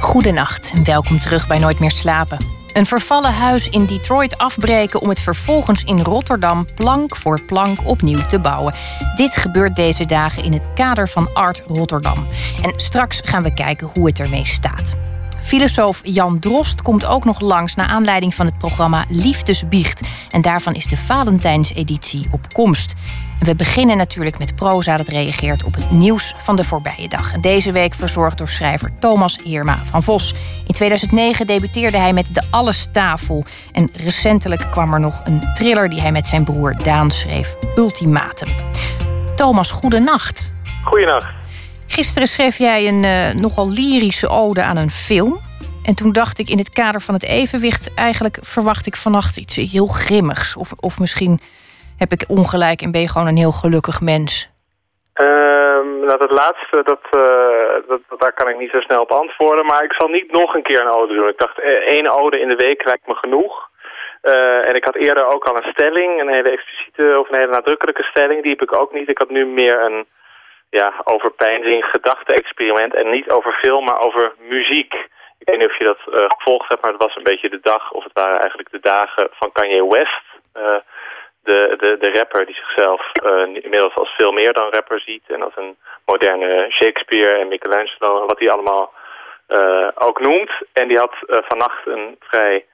Goedenacht en welkom terug bij Nooit meer slapen. Een vervallen huis in Detroit afbreken om het vervolgens in Rotterdam plank voor plank opnieuw te bouwen. Dit gebeurt deze dagen in het kader van Art Rotterdam. En straks gaan we kijken hoe het ermee staat. Filosoof Jan Drost komt ook nog langs naar aanleiding van het programma Liefdesbiecht. En daarvan is de Valentijnseditie op komst. We beginnen natuurlijk met proza dat reageert op het nieuws van de voorbije dag. Deze week verzorgd door schrijver Thomas Heerma van Vos. In 2009 debuteerde hij met De Allestafel. En recentelijk kwam er nog een thriller die hij met zijn broer Daan schreef, Ultimatum. Thomas, goedenacht. Goedenacht. Gisteren schreef jij een uh, nogal lyrische ode aan een film. En toen dacht ik in het kader van het evenwicht... eigenlijk verwacht ik vannacht iets heel grimmigs. Of, of misschien heb ik ongelijk en ben je gewoon een heel gelukkig mens. Um, nou, dat laatste, dat, uh, dat, daar kan ik niet zo snel op antwoorden. Maar ik zal niet nog een keer een ode doen. Ik dacht, één ode in de week lijkt me genoeg. En ik had eerder ook al een stelling, een hele expliciete of een hele nadrukkelijke stelling. Die heb ik ook niet. Ik had nu meer een ja, overpeinzing, gedachte-experiment. En niet over film, maar over muziek. Ik weet niet of je dat uh, gevolgd hebt, maar het was een beetje de dag, of het waren eigenlijk de dagen van Kanye West. Uh, de, de, de rapper die zichzelf uh, inmiddels als veel meer dan rapper ziet. En als een moderne Shakespeare en Michelangelo wat hij allemaal ook noemt. En die had vannacht een vrij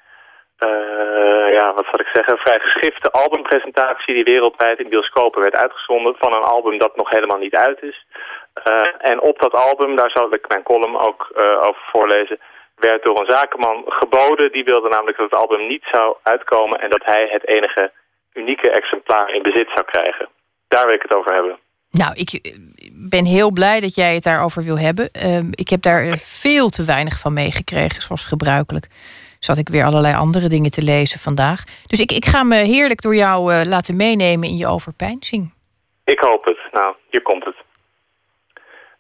uh, ja, wat zal ik zeggen, een vrij geschifte albumpresentatie die wereldwijd in bioscopen werd uitgezonden van een album dat nog helemaal niet uit is. Uh, en op dat album, daar zal ik mijn column ook uh, over voorlezen, werd door een zakenman geboden. Die wilde namelijk dat het album niet zou uitkomen en dat hij het enige unieke exemplaar in bezit zou krijgen. Daar wil ik het over hebben. Nou, ik ben heel blij dat jij het daarover wil hebben. Uh, ik heb daar veel te weinig van meegekregen, zoals gebruikelijk zat ik weer allerlei andere dingen te lezen vandaag. Dus ik, ik ga me heerlijk door jou uh, laten meenemen in je overpeinzing. Ik hoop het. Nou, hier komt het.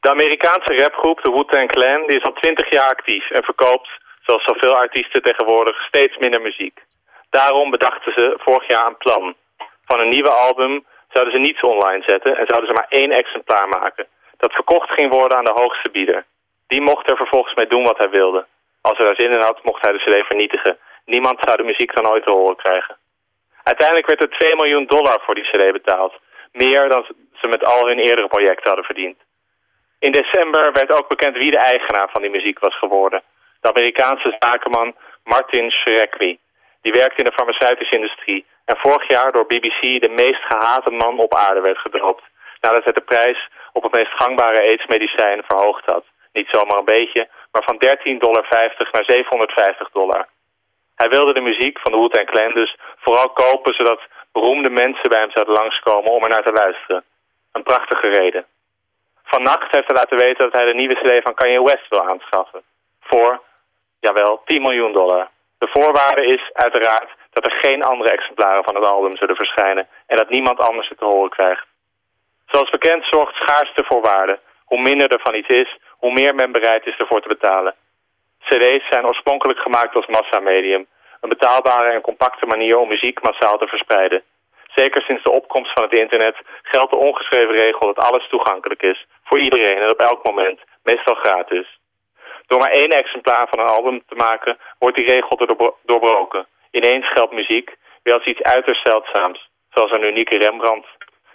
De Amerikaanse rapgroep, de Wu-Tang Clan, die is al twintig jaar actief en verkoopt, zoals zoveel artiesten tegenwoordig, steeds minder muziek. Daarom bedachten ze vorig jaar een plan. Van een nieuwe album zouden ze niets online zetten en zouden ze maar één exemplaar maken. Dat verkocht ging worden aan de hoogste bieder. Die mocht er vervolgens mee doen wat hij wilde. Als hij daar zin in had, mocht hij de cd vernietigen. Niemand zou de muziek dan ooit te horen krijgen. Uiteindelijk werd er 2 miljoen dollar voor die cd betaald. Meer dan ze met al hun eerdere projecten hadden verdiend. In december werd ook bekend wie de eigenaar van die muziek was geworden. De Amerikaanse zakenman Martin Shrekwi. Die werkte in de farmaceutische industrie en vorig jaar door BBC de meest gehate man op aarde werd gedropt. Nadat hij de prijs op het meest gangbare aidsmedicijn verhoogd had. Niet zomaar een beetje, maar van 13,50 dollar naar 750 dollar. Hij wilde de muziek van de Wu-Tang Clan dus vooral kopen... zodat beroemde mensen bij hem zouden langskomen om er naar te luisteren. Een prachtige reden. Vannacht heeft hij laten weten dat hij de nieuwe CD van Kanye West wil aanschaffen. Voor, jawel, 10 miljoen dollar. De voorwaarde is uiteraard dat er geen andere exemplaren van het album zullen verschijnen... en dat niemand anders het te horen krijgt. Zoals bekend zorgt schaarste voor waarde. Hoe minder er van iets is, hoe meer men bereid is ervoor te betalen. CD's zijn oorspronkelijk gemaakt als massamedium. Een betaalbare en compacte manier om muziek massaal te verspreiden. Zeker sinds de opkomst van het internet geldt de ongeschreven regel dat alles toegankelijk is. Voor iedereen en op elk moment. Meestal gratis. Door maar één exemplaar van een album te maken wordt die regel doorbroken. Ineens geldt muziek weer als iets uiterst zeldzaams. Zoals een unieke Rembrandt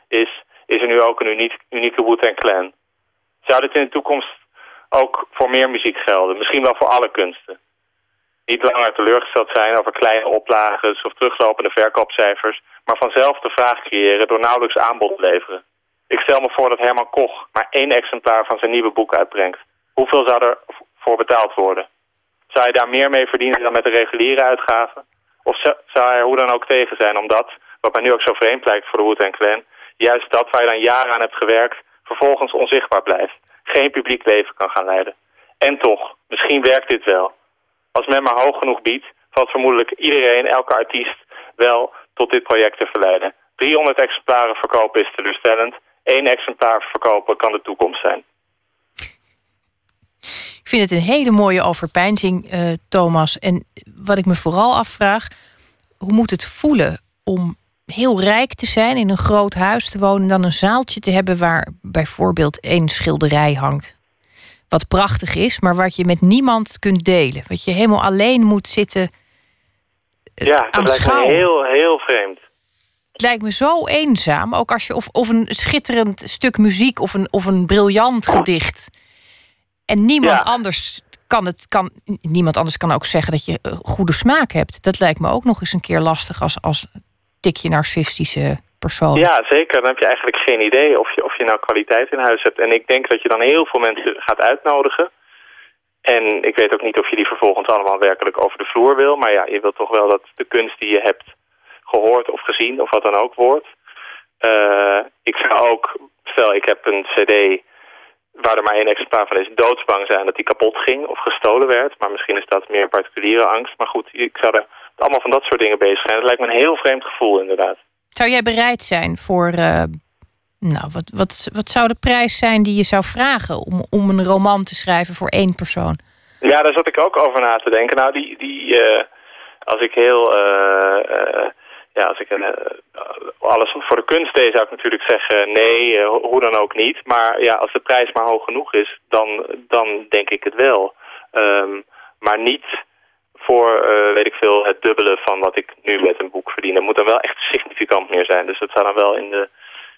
is, is er nu ook een uniek, unieke Wu-Tang Clan. Zou dit in de toekomst ook voor meer muziek gelden. Misschien wel voor alle kunsten. Niet langer teleurgesteld zijn over kleine oplages of teruglopende verkoopcijfers... maar vanzelf de vraag creëren door nauwelijks aanbod te leveren. Ik stel me voor dat Herman Koch maar één exemplaar van zijn nieuwe boek uitbrengt. Hoeveel zou er voor betaald worden? Zou hij daar meer mee verdienen dan met de reguliere uitgaven? Of zou hij er hoe dan ook tegen zijn omdat, wat mij nu ook zo vreemd lijkt voor de Wood Clan, juist dat waar je dan jaren aan hebt gewerkt, vervolgens onzichtbaar blijft. Geen publiek leven kan gaan leiden. En toch, misschien werkt dit wel. Als men maar hoog genoeg biedt, valt vermoedelijk iedereen, elke artiest, wel tot dit project te verleiden. 300 exemplaren verkopen is teleurstellend. Eén exemplaar verkopen kan de toekomst zijn. Ik vind het een hele mooie overpeinzing, uh, Thomas. En wat ik me vooral afvraag, hoe moet het voelen om heel rijk te zijn, in een groot huis te wonen, dan een zaaltje te hebben waar bijvoorbeeld één schilderij hangt? Wat prachtig is, maar wat je met niemand kunt delen. Wat je helemaal alleen moet zitten. Eh, ja, dat lijkt me heel, heel vreemd. Het lijkt me zo eenzaam. Ook als je of, of een schitterend stuk muziek of een, of een briljant gedicht. En niemand anders kan het. Kan, niemand anders kan ook zeggen dat je eh, goede smaak hebt. Dat lijkt me ook nog eens een keer lastig als, als tikje narcistische persoon. Ja, zeker. Dan heb je eigenlijk geen idee of je, of je nou kwaliteit in huis hebt. En ik denk dat je dan heel veel mensen gaat uitnodigen. En ik weet ook niet of je die vervolgens allemaal werkelijk over de vloer wil. Maar ja, je wilt toch wel dat de kunst die je hebt gehoord of gezien of wat dan ook wordt. Uh, ik zou ook, stel ik heb een cd waar er maar één exemplaar van is, doodsbang zijn dat die kapot ging of gestolen werd. Maar misschien is dat meer particuliere angst. Maar goed, ik zou er allemaal van dat soort dingen bezig zijn. Het lijkt me een heel vreemd gevoel inderdaad. Zou jij bereid zijn voor, uh, nou, wat, wat, wat zou de prijs zijn die je zou vragen om, om een roman te schrijven voor één persoon? Ja, daar zat ik ook over na te denken. Nou, die, die uh, als ik heel... Uh, ja, als ik alles voor de kunst deed, zou ik natuurlijk zeggen nee, hoe dan ook niet. Maar ja, als de prijs maar hoog genoeg is, dan, dan denk ik het wel. Um, maar niet voor, uh, weet ik veel, het dubbele van wat ik nu met een boek verdien. Dat moet dan wel echt significant meer zijn. Dus dat zou dan wel in de,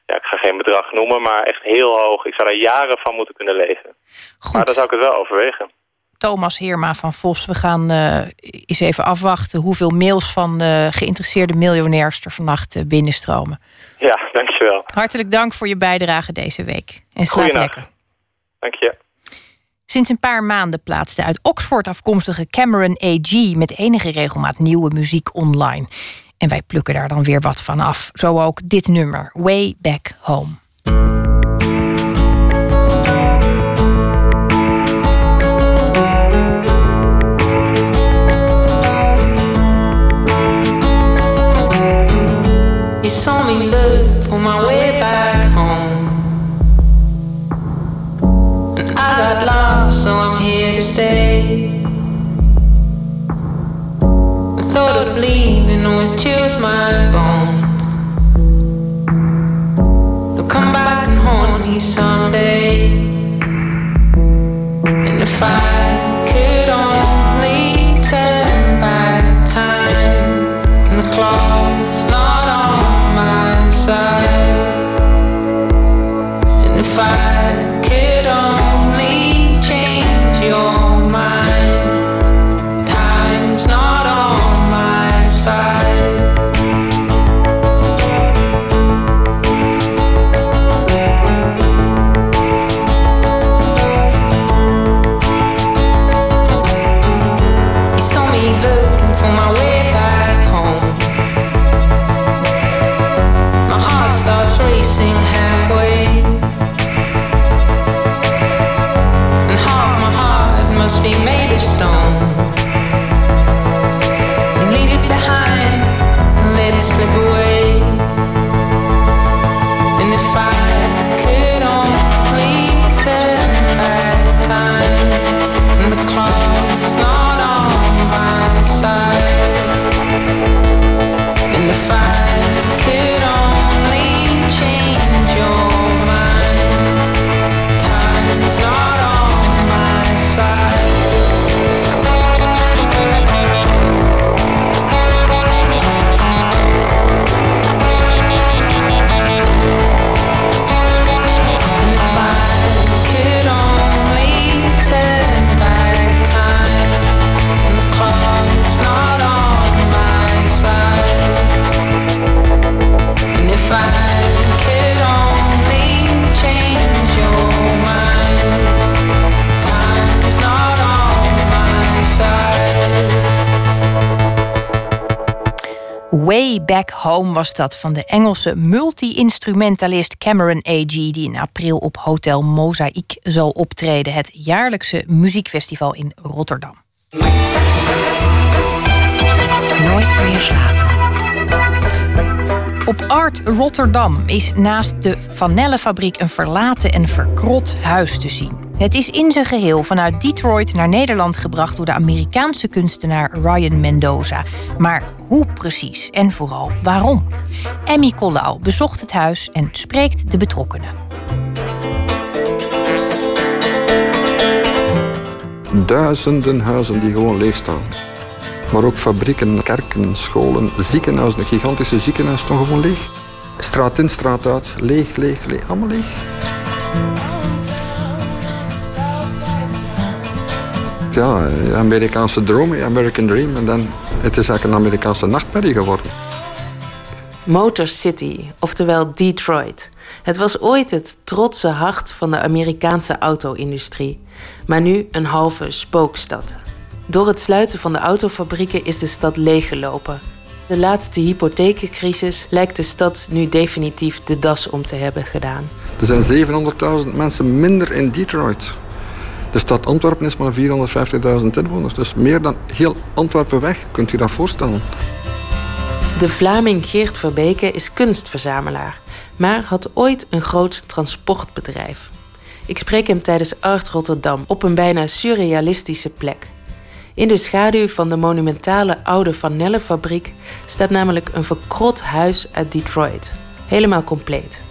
ja, ik ga geen bedrag noemen, maar echt heel hoog. Ik zou daar jaren van moeten kunnen leven. Goed. Maar dan zou ik het wel overwegen. Thomas Heerma van Vos. We gaan uh, eens even afwachten hoeveel mails van uh, geïnteresseerde miljonairs er vannacht binnenstromen. Ja, dankjewel. Hartelijk dank voor je bijdrage deze week. En slaap lekker. Dank je. Sinds een paar maanden plaatst de uit Oxford afkomstige Cameron A.G. met enige regelmaat nieuwe muziek online. En wij plukken daar dan weer wat van af. Zo ook dit nummer, Way Back Home. Me stay. The thought of leaving always chills my bones. You'll come back and haunt me someday. And if I dat van de Engelse multi-instrumentalist Cameron A.G. die in april op Hotel Mozaïek zal optreden, het jaarlijkse muziekfestival in Rotterdam. Nooit meer slapen. Op Art Rotterdam is naast de Vanellenfabriek een verlaten en verkrot huis te zien. Het is in zijn geheel vanuit Detroit naar Nederland gebracht door de Amerikaanse kunstenaar Ryan Mendoza. Maar hoe precies en vooral waarom? Emmy Collau bezocht het huis en spreekt de betrokkenen. Duizenden huizen die gewoon leeg staan. Maar ook fabrieken, kerken, scholen, ziekenhuizen. Een gigantische ziekenhuis stond gewoon leeg. Straat in, straat uit. Leeg, leeg, leeg. Allemaal leeg. Ja, Amerikaanse droom, American Dream. En dan, het is eigenlijk een Amerikaanse nachtmerrie geworden. Motor City, oftewel Detroit. Het was ooit het trotse hart van de Amerikaanse auto-industrie. Maar nu een halve spookstad. Door het sluiten van de autofabrieken is de stad leeggelopen. De laatste hypotheekcrisis lijkt de stad nu definitief de das om te hebben gedaan. Er zijn 700.000 mensen minder in Detroit. De stad Antwerpen is maar 450.000 inwoners. Dus meer dan heel Antwerpen weg, kunt u dat voorstellen. De Vlaming Geert Verbeke is kunstverzamelaar, maar had ooit een groot transportbedrijf. Ik spreek hem tijdens Art Rotterdam op een bijna surrealistische plek. In de schaduw van de monumentale oude Vanellenfabriek staat namelijk een verkrot huis uit Detroit. Helemaal compleet.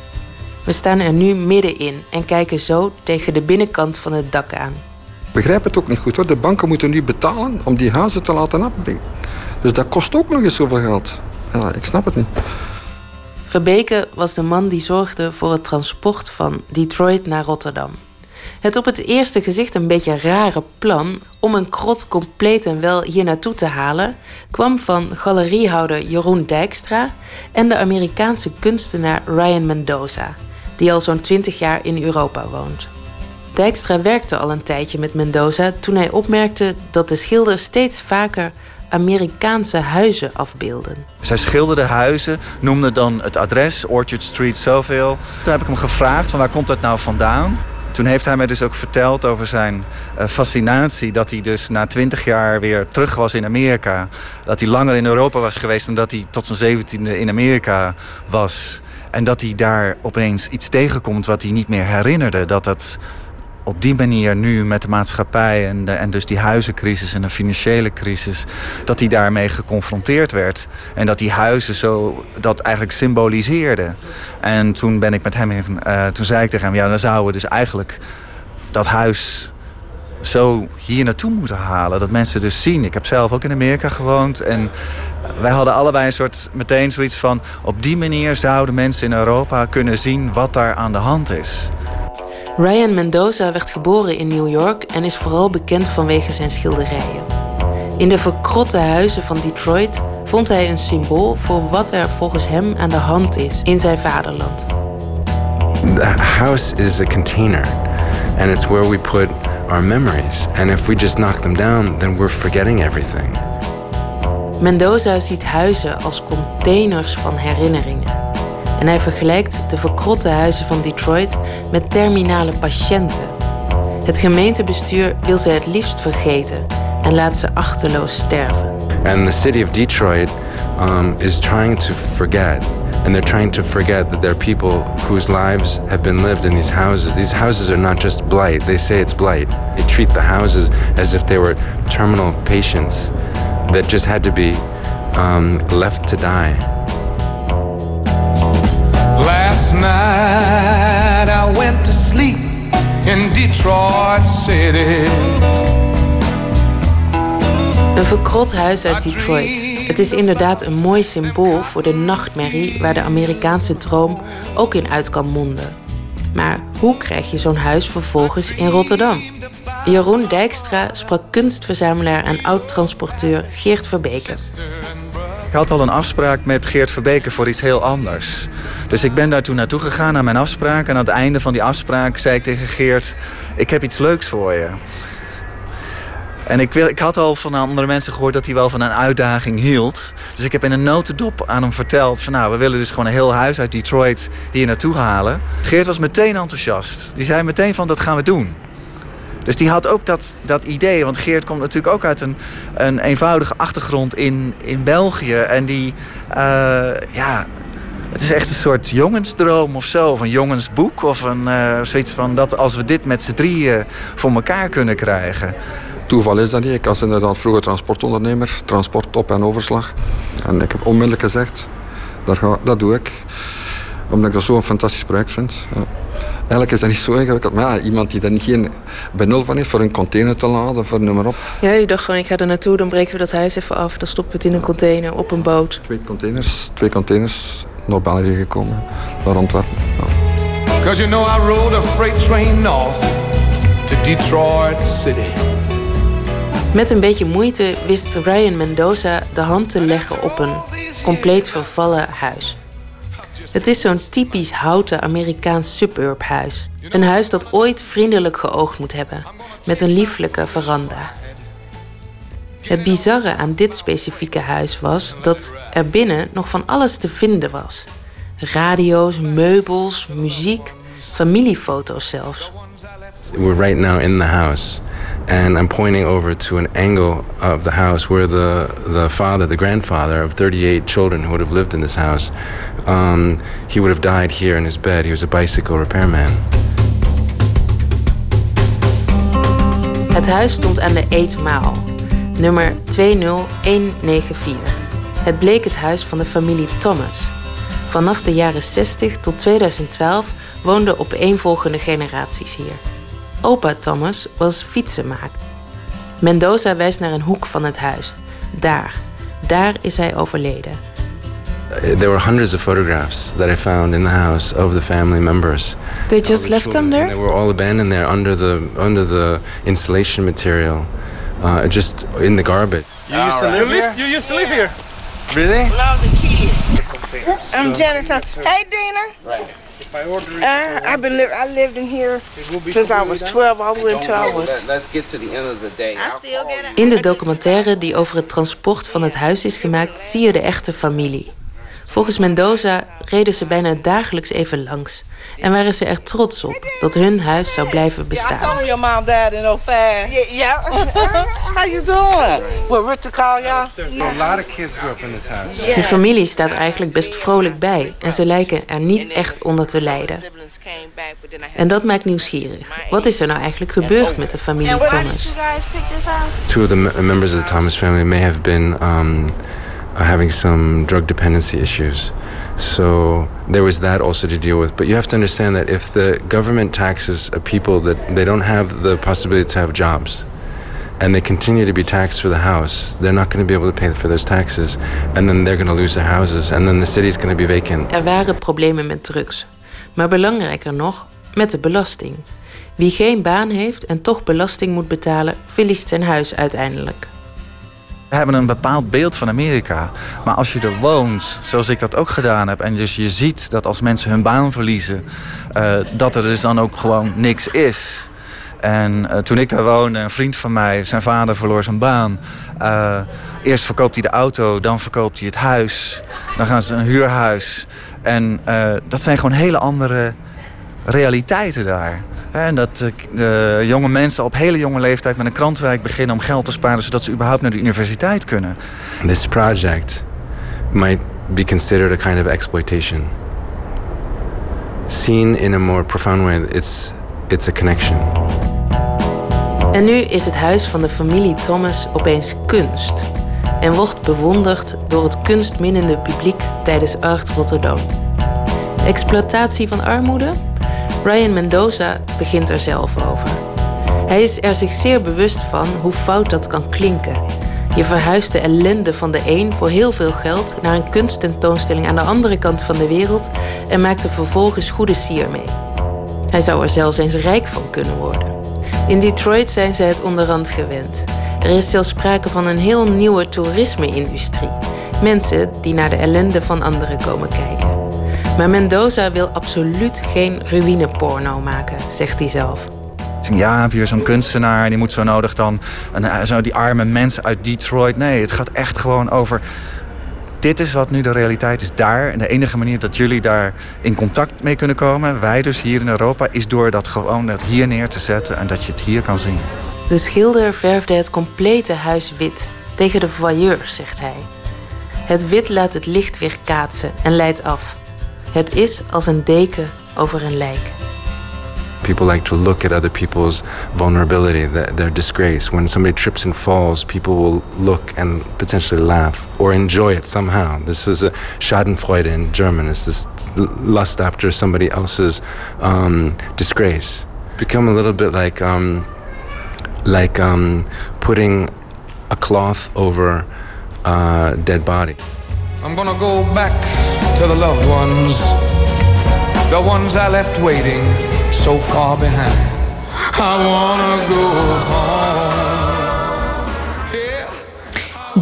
We staan er nu middenin en kijken zo tegen de binnenkant van het dak aan. Ik begrijp het ook niet goed hoor. De banken moeten nu betalen om die huizen te laten afbreken. Dus dat kost ook nog eens zoveel geld. Ja, ik snap het niet. Verbeke was de man die zorgde voor het transport van Detroit naar Rotterdam. Het op het eerste gezicht een beetje rare plan om een krot compleet en wel hier naartoe te halen, kwam van galeriehouder Jeroen Dijkstra en de Amerikaanse kunstenaar Ryan Mendoza, die al zo'n 20 jaar in Europa woont. Dijkstra werkte al een tijdje met Mendoza toen hij opmerkte dat de schilder steeds vaker Amerikaanse huizen afbeelden. Zij schilderde huizen, noemde dan het adres, Orchard Street, Zoveel. Toen heb ik hem gevraagd van waar komt dat nou vandaan? Toen heeft hij mij dus ook verteld over zijn uh, fascinatie. Dat hij dus na twintig jaar weer terug was in Amerika. Dat hij langer in Europa was geweest dan dat hij tot zijn zeventiende in Amerika was. En dat hij daar opeens iets tegenkomt wat hij niet meer herinnerde. Dat dat op die manier nu met de maatschappij en, de, en dus die huizencrisis en de financiële crisis, dat hij daarmee geconfronteerd werd. En dat die huizen zo dat eigenlijk symboliseerden. En toen ben ik met hem in, uh, toen zei ik tegen hem, ja, dan zouden we dus eigenlijk dat huis zo hier naartoe moeten halen. Dat mensen dus zien. Ik heb zelf ook in Amerika gewoond en wij hadden allebei een soort meteen zoiets van op die manier zouden mensen in Europa kunnen zien wat daar aan de hand is. Ryan Mendoza werd geboren in New York en is vooral bekend vanwege zijn schilderijen. In de verkrotte huizen van Detroit vond hij een symbool voor wat er volgens hem aan de hand is in zijn vaderland. The house is a container and it's where we put our memories. And if we just knock them down, then we're forgetting everything. Mendoza ziet huizen als containers van herinneringen. En hij vergelijkt de verkrotte huizen van Detroit met terminale patiënten. Het gemeentebestuur wil ze het liefst vergeten en laat ze achterloos sterven. And the city of Detroit um, is trying to forget. And they're trying to forget that there are people whose lives have been lived in these houses. These houses are not just blight. They say it's blight. They treat the houses as if they were terminal patients that just had to be um, left to die. Last night I went to sleep in Detroit City. Een verkrot huis uit Detroit. Het is inderdaad een mooi symbool voor de nachtmerrie waar de Amerikaanse droom ook in uit kan monden. Maar hoe krijg je zo'n huis vervolgens in Rotterdam? Jeroen Dijkstra sprak kunstverzamelaar en oud-transporteur Geert Verbeke. Ik had al een afspraak met Geert Verbeke voor iets heel anders. Dus ik ben daar toen naartoe gegaan naar mijn afspraak. En aan het einde van die afspraak zei ik tegen Geert... ik heb iets leuks voor je. En ik, ik had al van andere mensen gehoord dat hij wel van een uitdaging hield. Dus ik heb in een notendop aan hem verteld van nou, we willen dus gewoon een heel huis uit Detroit hier naartoe halen. Geert was meteen enthousiast. Die zei meteen van dat gaan we doen. Dus die had ook dat, dat idee. Want Geert komt natuurlijk ook uit een, een eenvoudige achtergrond in, in België. En die, uh, ja, het is echt een soort jongensdroom of zo. Of een jongensboek. Of een, uh, zoiets van dat als we dit met z'n drieën voor elkaar kunnen krijgen. Toeval is dat niet. Ik was inderdaad vroeger transportondernemer. Transport op- en overslag. En ik heb onmiddellijk gezegd, dat, ga, dat doe ik. Omdat ik dat zo'n fantastisch project vind. Ja. Eigenlijk is dat niet zo ingewikkeld. Maar ja, iemand die er geen benul van heeft voor een container te laden, voor noem maar op. Ja, je dacht gewoon, ik ga er naartoe, dan breken we dat huis even af. Dan stoppen we het in een container, op een boot. Twee containers, twee containers naar België gekomen, naar Antwerpen. Cause you know I rode a freight train north to Detroit City. Met een beetje moeite wist Ryan Mendoza de hand te leggen op een compleet vervallen huis. Het is zo'n typisch houten Amerikaans suburbhuis. Een huis dat ooit vriendelijk geoogd moet hebben, met een lieflijke veranda. Het bizarre aan dit specifieke huis was dat er binnen nog van alles te vinden was. Radio's, meubels, muziek, familiefoto's zelfs. We're right now in the house. And I'm pointing over to an angle of the house where the the father, the grandfather of 38 children who would have lived in this house, um, he would have died here in his bed. He was a bicycle repairman. Het huis stond aan de Eetmaal, nummer 20194. Het bleek het huis van de familie Thomas. Vanaf de jaren 60 tot 2012 woonden opeenvolgende generaties hier. Opa Thomas was fietsenmaker. Mendoza wijst naar een hoek van het huis. Daar, daar is hij overleden. There were hundreds of photographs that I found in the house of the family members. They just left them there? They were all abandoned there under the under the insulation material, uh, just in the garbage. You used to live here. You used to live here. Really? When I was a kid. I'm Janice. Hey, Dina. Right. Uh, I've been li I lived in here since I was 12 all the way until I was. Let's get to the end of the day. I In de documentaire die over het transport van het huis is gemaakt, zie je de echte familie. Volgens Mendoza reden ze bijna dagelijks even langs. En waren ze er trots op dat hun huis zou blijven bestaan. Yeah, I told your mom died in 05. Yeah. How you doing? Well, Richard call y'all? A lot of kids grew up in this house. De familie staat er eigenlijk best vrolijk bij en ze lijken er niet echt onder te lijden. En dat maakt nieuwsgierig. Wat is er nou eigenlijk gebeurd met de familie Thomas? Two of the members of the Thomas family may have been um, having some drug dependency issues. So there was that also to deal with. But you have to understand that if the government taxes a people that they don't have the possibility to have jobs, and they continue to be taxed for the house, they're not going to be able to pay for those taxes, and then they're going to lose their houses, and then the city's going to be vacant. Er waren problemen met drugs. Maar belangrijker nog, met de belasting. Wie geen baan heeft en toch belasting moet betalen, verliest zijn huis uiteindelijk. We hebben een bepaald beeld van Amerika. Maar als je er woont, zoals ik dat ook gedaan heb... en dus je ziet dat als mensen hun baan verliezen... Uh, dat er dus dan ook gewoon niks is. En uh, toen ik daar woonde, een vriend van mij, zijn vader verloor zijn baan. Uh, eerst verkoopt hij de auto, dan verkoopt hij het huis. Dan gaan ze een huurhuis. En dat zijn gewoon hele andere realiteiten daar. En dat de jonge mensen op hele jonge leeftijd met een krantenwijk beginnen om geld te sparen zodat ze überhaupt naar de universiteit kunnen. This project might be considered a kind of exploitation. Seen in a more profound way, it's, it's a connection. En nu is het huis van de familie Thomas opeens kunst. En wordt bewonderd door het kunstminnende publiek tijdens Art Rotterdam. Exploitatie van armoede? Ryan Mendoza begint er zelf over. Hij is er zich zeer bewust van hoe fout dat kan klinken. Je verhuist de ellende van de een voor heel veel geld naar een kunsttentoonstelling aan de andere kant van de wereld en maakt er vervolgens goede sier mee. Hij zou er zelfs eens rijk van kunnen worden. In Detroit zijn ze het onderhand gewend. Er is zelfs sprake van een heel nieuwe toerisme-industrie. Mensen die naar de ellende van anderen komen kijken. Maar Mendoza wil absoluut geen ruïneporno maken, zegt hij zelf. Ja, heb je weer zo'n kunstenaar en die moet zo nodig dan een, eh, zo die arme mensen uit Detroit. Nee, het gaat echt gewoon over. Dit is wat nu de realiteit is daar. En de enige manier dat jullie daar in contact mee kunnen komen, wij dus hier in Europa, is door dat gewoon dat hier neer te zetten en dat je het hier kan zien. De schilder verfde het complete huis wit. Tegen de voyeur, zegt hij. Het wit laat het licht weer kaatsen en leidt af. Het is als een deken over een lijk. People like to look at other people's vulnerability, their, disgrace. When somebody trips and falls, people will look and potentially laugh or enjoy it somehow. This is a Schadenfreude in German. It's this lust after somebody else's um, disgrace. Become a little bit like um, like um, putting a cloth over a dead body. I'm gonna go back to the loved ones, the ones I left waiting so far behind. I wanna go home.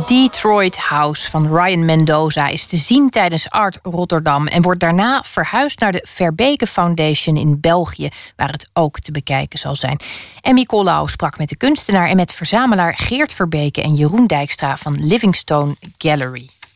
Detroit House van Ryan Mendoza is te zien tijdens Art Rotterdam en wordt daarna verhuisd naar de Verbeke Foundation in België, waar het ook te bekijken zal zijn. Emmy Collau sprak met de kunstenaar en met verzamelaar Geert Verbeke en Jeroen Dijkstra van Livingstone Gallery.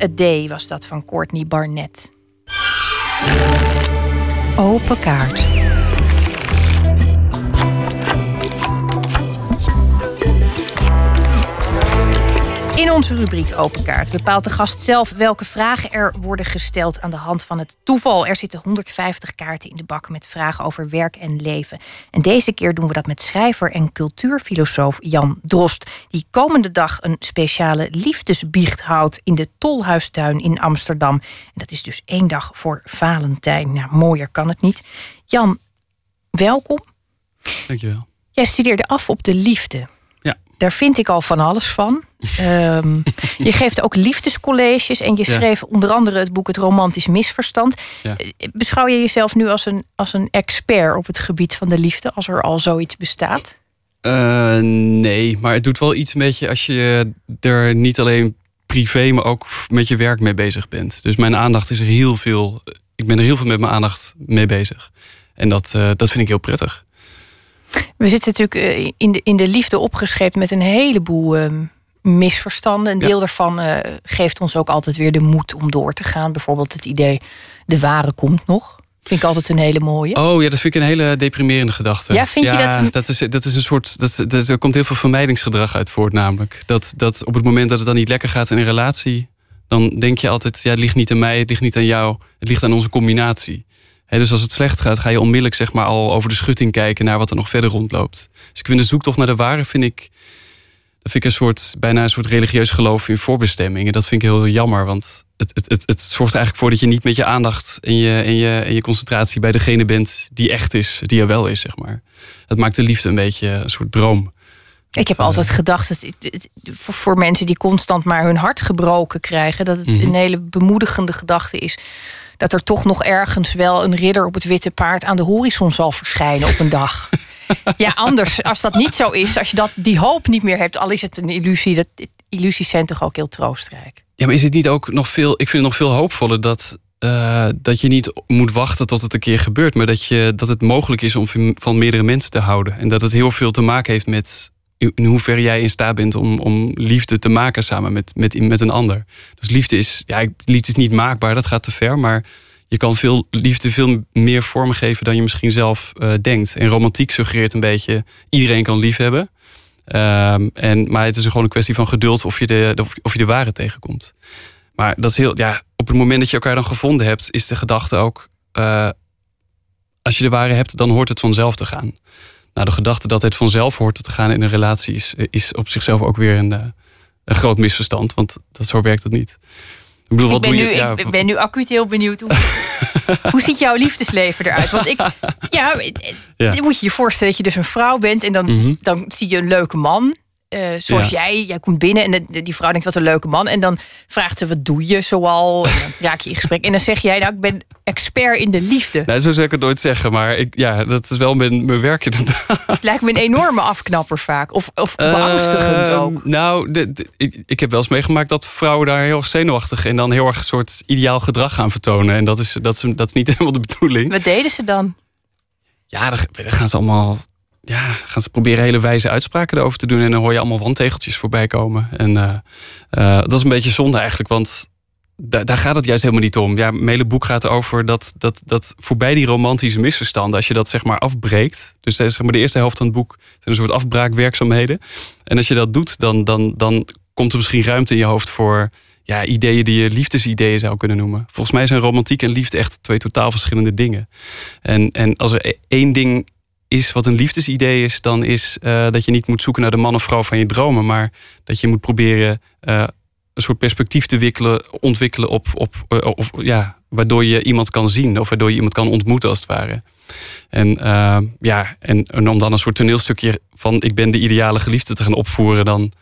Packs a Day was dat van Courtney Barnett. Open kaart. In onze rubriek Open Kaart bepaalt de gast zelf welke vragen er worden gesteld aan de hand van het toeval. Er zitten 150 kaarten in de bak met vragen over werk en leven. En deze keer doen we dat met schrijver en cultuurfilosoof Jan Drost, die komende dag een speciale liefdesbiecht houdt in de Tolhuistuin in Amsterdam. En dat is dus één dag voor Valentijn. Nou, mooier kan het niet. Jan, welkom. Dankjewel. Jij studeerde af op de liefde. Daar vind ik al van alles van. Ehm, je geeft ook liefdescolleges en je Ja. schreef onder andere het boek Het Romantisch Misverstand. Ja. Eh, Beschouw je jezelf nu als een, als een expert op het gebied van de liefde, als er al zoiets bestaat? Eh, nee, maar het doet wel iets met je als je er niet alleen privé, maar ook met je werk mee bezig bent. Dus mijn aandacht is er heel veel. Ik ben er heel veel met mijn aandacht mee bezig. En dat, eh, dat vind ik heel prettig. We zitten natuurlijk eh, in de, in de liefde opgescheept met een heleboel ehm, misverstanden. Een deel daarvan eh, geeft ons ook altijd weer de moed om door te gaan. Bijvoorbeeld het idee, de ware komt nog. Vind ik altijd een hele mooie. Oh ja, dat vind ik een hele deprimerende gedachte. Ja, vind je dat een- dat is, dat is een soort. Dat, dat, er komt heel veel vermijdingsgedrag uit voort, namelijk. Dat, dat op het moment dat het dan niet lekker gaat in een relatie, dan denk je altijd: ja, het ligt niet aan mij, het ligt niet aan jou, het ligt aan onze combinatie. Dus als het slecht gaat, ga je onmiddellijk zeg maar, al over de schutting kijken naar wat er nog verder rondloopt. Dus ik vind de zoektocht naar de ware, vind ik, dat vind ik een soort, bijna een soort religieus geloof in voorbestemming. En dat vind ik heel jammer, want het, het, het, het zorgt er eigenlijk voor dat je niet met je aandacht en je, en, je, en je concentratie bij degene bent die echt is, die er wel is, zeg maar. Het maakt de liefde een beetje een soort droom. Ik heb altijd gedacht, dat het, het- voor, voor mensen die constant maar hun hart gebroken krijgen, dat het Mhm. een hele bemoedigende gedachte is. Dat er toch nog ergens wel een ridder op het witte paard aan de horizon zal verschijnen op een dag. ja, anders, als dat niet zo is, als je dat, die hoop niet meer hebt, al is het een illusie, dat, illusies zijn toch ook heel troostrijk. Ja, maar is het niet ook nog veel. Ik vind het nog veel hoopvoller dat. eh, dat je niet moet wachten tot het een keer gebeurt, maar dat, je, dat het mogelijk is om van- van meerdere mensen te houden. En dat het heel veel te maken heeft met in hoeverre jij in staat bent om, om liefde te maken samen met, met, met een ander. Dus liefde is, ja, liefde is niet maakbaar, dat gaat te ver, maar je kan veel, liefde veel meer vorm geven dan je misschien zelf eh, denkt. En romantiek suggereert een beetje, iedereen kan lief hebben. Ehm, en, maar het is gewoon een kwestie van geduld of je de, of, of je de ware tegenkomt. Maar dat is heel, ja, op het moment dat je elkaar dan gevonden hebt, is de gedachte ook: eh, als je de ware hebt, dan hoort het vanzelf te gaan. Nou, de gedachte dat het vanzelf hoort te gaan in een relatie is, is op zichzelf ook weer een, eh, een groot misverstand, want dat, zo werkt het niet. Ik bedoel, Ik wat ben, nu, je? Ja, ik ben nu acuut heel benieuwd. Hoe, hoe ziet jouw liefdesleven eruit? Want ik, ja, moet je je voorstellen dat je dus een vrouw bent en dan, Mhm. dan zie je een leuke man. Eh, zoals Ja. jij, jij komt binnen en de- die vrouw denkt wat een leuke man. En dan vraagt ze wat doe je zoal. En dan raak je in gesprek. En dan zeg jij nou ik ben expert in de liefde. Nou, zo zou ik het nooit zeggen, maar ik, ja, dat is wel mijn, mijn werk inderdaad. Het lijkt me een enorme afknapper vaak. Of, of beangstigend Ehm, ook. Nou, de, de- ik, ik heb wel eens meegemaakt dat vrouwen daar heel erg zenuwachtig en dan heel erg een soort ideaal gedrag gaan vertonen. En dat is, dat is, dat is niet helemaal de bedoeling. Wat deden ze dan? Ja, dan gaan ze allemaal. Ja, gaan ze proberen hele wijze uitspraken erover te doen. En dan hoor je allemaal wandtegeltjes voorbij komen. En eh, eh, dat is een beetje zonde eigenlijk, want da- daar gaat het juist helemaal niet om. Ja, mijn hele boek gaat over dat, dat, dat voorbij die romantische misverstanden, als je dat zeg maar afbreekt. Dus zeg maar de eerste helft van het boek zijn een soort afbraakwerkzaamheden. En als je dat doet, dan, dan, dan komt er misschien ruimte in je hoofd voor ja, ideeën die je liefdesideeën zou kunnen noemen. Volgens mij zijn romantiek en liefde echt twee totaal verschillende dingen. En, en als er e- één ding is wat een liefdesidee is, dan is eh, dat je niet moet zoeken naar de man of vrouw van je dromen, maar dat je moet proberen eh, een soort perspectief te wikkelen, ontwikkelen op, op, eh, of, ja, waardoor je iemand kan zien of waardoor je iemand kan ontmoeten als het ware. En, ja, en, om dan een soort toneelstukje van ik ben de ideale geliefde te gaan opvoeren, dan,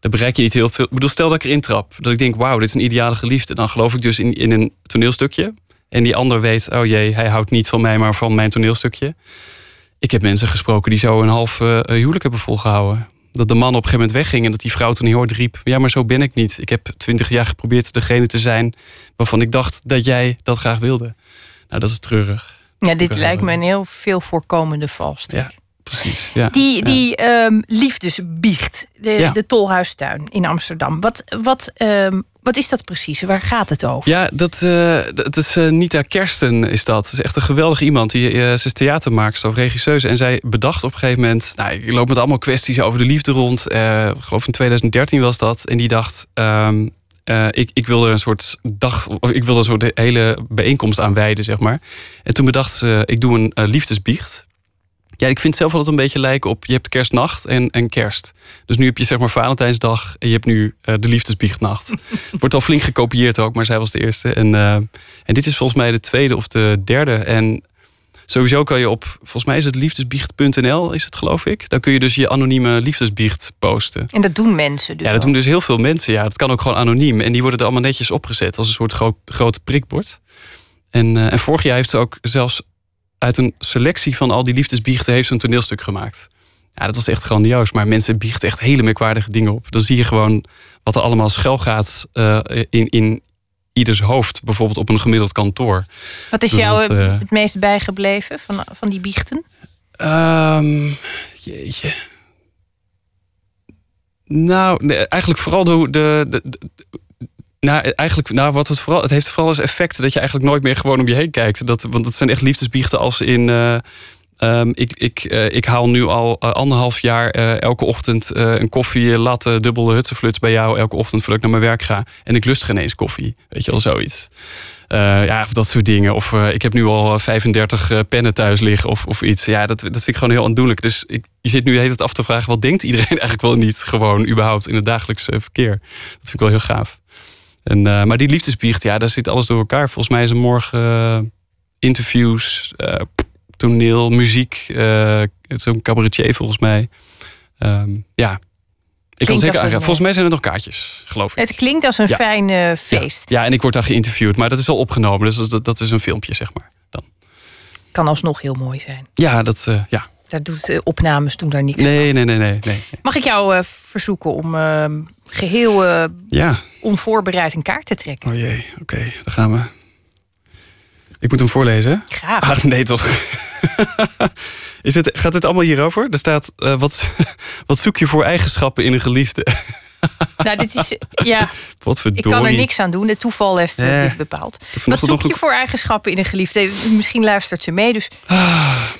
dan bereik je niet heel veel. Ik bedoel, stel dat ik erin trap, dat ik denk, wauw, dit is een ideale geliefde. Dan geloof ik dus in, in een toneelstukje. En die ander weet, oh jee, hij houdt niet van mij, maar van mijn toneelstukje. Ik heb mensen gesproken die zo een half eh, huwelijk hebben volgehouden. Dat de man op een gegeven moment wegging en dat die vrouw toen heel hard riep: Ja, maar zo ben ik niet. Ik heb twintig jaar geprobeerd degene te zijn waarvan ik dacht dat jij dat graag wilde. Nou, dat is treurig. Ja, dit lijkt me een heel veel voorkomende valstrik. Ja, precies. Ja. Die, Ja. die ehm, liefdesbiecht, de, Ja. de Tolhuistuin in Amsterdam. Wat, wat, ehm, wat is dat precies? Waar gaat het over? Ja, dat, dat is eh, Nita Kersten is dat. Ze is echt een geweldig iemand. Die, eh, ze is theatermaakster of regisseuse. En zij bedacht op een gegeven moment... Nou, ik loop met allemaal kwesties over de liefde rond. Ik geloof in 2013 was dat. En die dacht... ehm, eh, ik, ik wilde een soort dag, of ik wilde een soort hele bijeenkomst aan wijden, zeg maar. En toen bedacht ze, ik doe een eh, liefdesbiecht. Ja, ik vind zelf altijd een beetje lijken op, je hebt kerstnacht en, en kerst. Dus nu heb je zeg maar Valentijnsdag en je hebt nu eh, de liefdesbiechtnacht. Wordt al flink gekopieerd ook, maar zij was de eerste. En, eh, en dit is volgens mij de tweede of de derde. En Sowieso kan je op, volgens mij is het liefdesbiecht.nl, is het geloof ik. Daar kun je dus je anonieme liefdesbiecht posten. En dat doen mensen dus Ja, dat ook. doen dus heel veel mensen. Ja, dat kan ook gewoon anoniem. En die worden er allemaal netjes opgezet als een soort groot, groot prikbord. En, eh, en vorig jaar heeft ze ook zelfs uit een selectie van al die liefdesbiechten heeft ze een toneelstuk gemaakt. Ja, dat was echt grandioos. Maar mensen biechten echt hele merkwaardige dingen op. Dan zie je gewoon wat er allemaal schuil gaat eh, in, in ieders hoofd. Bijvoorbeeld op een gemiddeld kantoor. Wat is jou eh, het meest bijgebleven van, van die biechten? Ehm, jeetje. Nou, nee, eigenlijk vooral de, de, de- nou, eigenlijk, nou, wat het vooral. Het heeft vooral als effect dat je eigenlijk nooit meer gewoon om je heen kijkt. Dat, want het zijn echt liefdesbiechten als in. eh, ehm, ik, ik, eh, ik haal nu al eh, anderhalf jaar eh, elke ochtend eh, een koffie, latte, dubbele hutsenfluts bij jou. Elke ochtend voordat ik naar mijn werk ga. En ik lust geen eens koffie. Weet je wel, zoiets. Eh, ja, of dat soort dingen. Of eh, ik heb nu al 35 eh, pennen thuis liggen of, of iets. Ja, dat, dat vind ik gewoon heel aandoenlijk. Dus ik, je zit nu hele tijd af te vragen... wat denkt iedereen eigenlijk wel niet gewoon überhaupt in het dagelijks eh, verkeer? Dat vind ik wel heel gaaf. En, eh, maar die liefdesbiecht, ja, daar zit alles door elkaar. Volgens mij is er morgen eh, interviews, eh, toneel, muziek. een cabaretier volgens mij. Ehm, ja, ik kan zeker Volgens mij zijn er nog kaartjes, geloof ik. Het klinkt als een Ja. fijn feest. Ja, en ik word daar geïnterviewd, maar dat is al opgenomen. Dus dat, dat is een filmpje, zeg maar. Kan alsnog heel mooi zijn. Ja, dat, ja. Daar doet eh, opnames doen daar niks Nee, nee, nee, nee, nee. Mag ik jou eh, verzoeken om eh, geheel eh, Ja. onvoorbereid een kaart te trekken? Oh jee, oké, dan gaan we. Ik moet hem voorlezen. Graag. Ach, nee toch. Is het, gaat het allemaal hierover? Er staat, eh, wat, wat zoek je voor eigenschappen in een geliefde? Nou, dit is, ja, Wat ik kan er niks aan doen. Het toeval heeft eh, dit bepaald. Wat zoek je voor eigenschappen in een geliefde? Misschien luistert ze mee, dus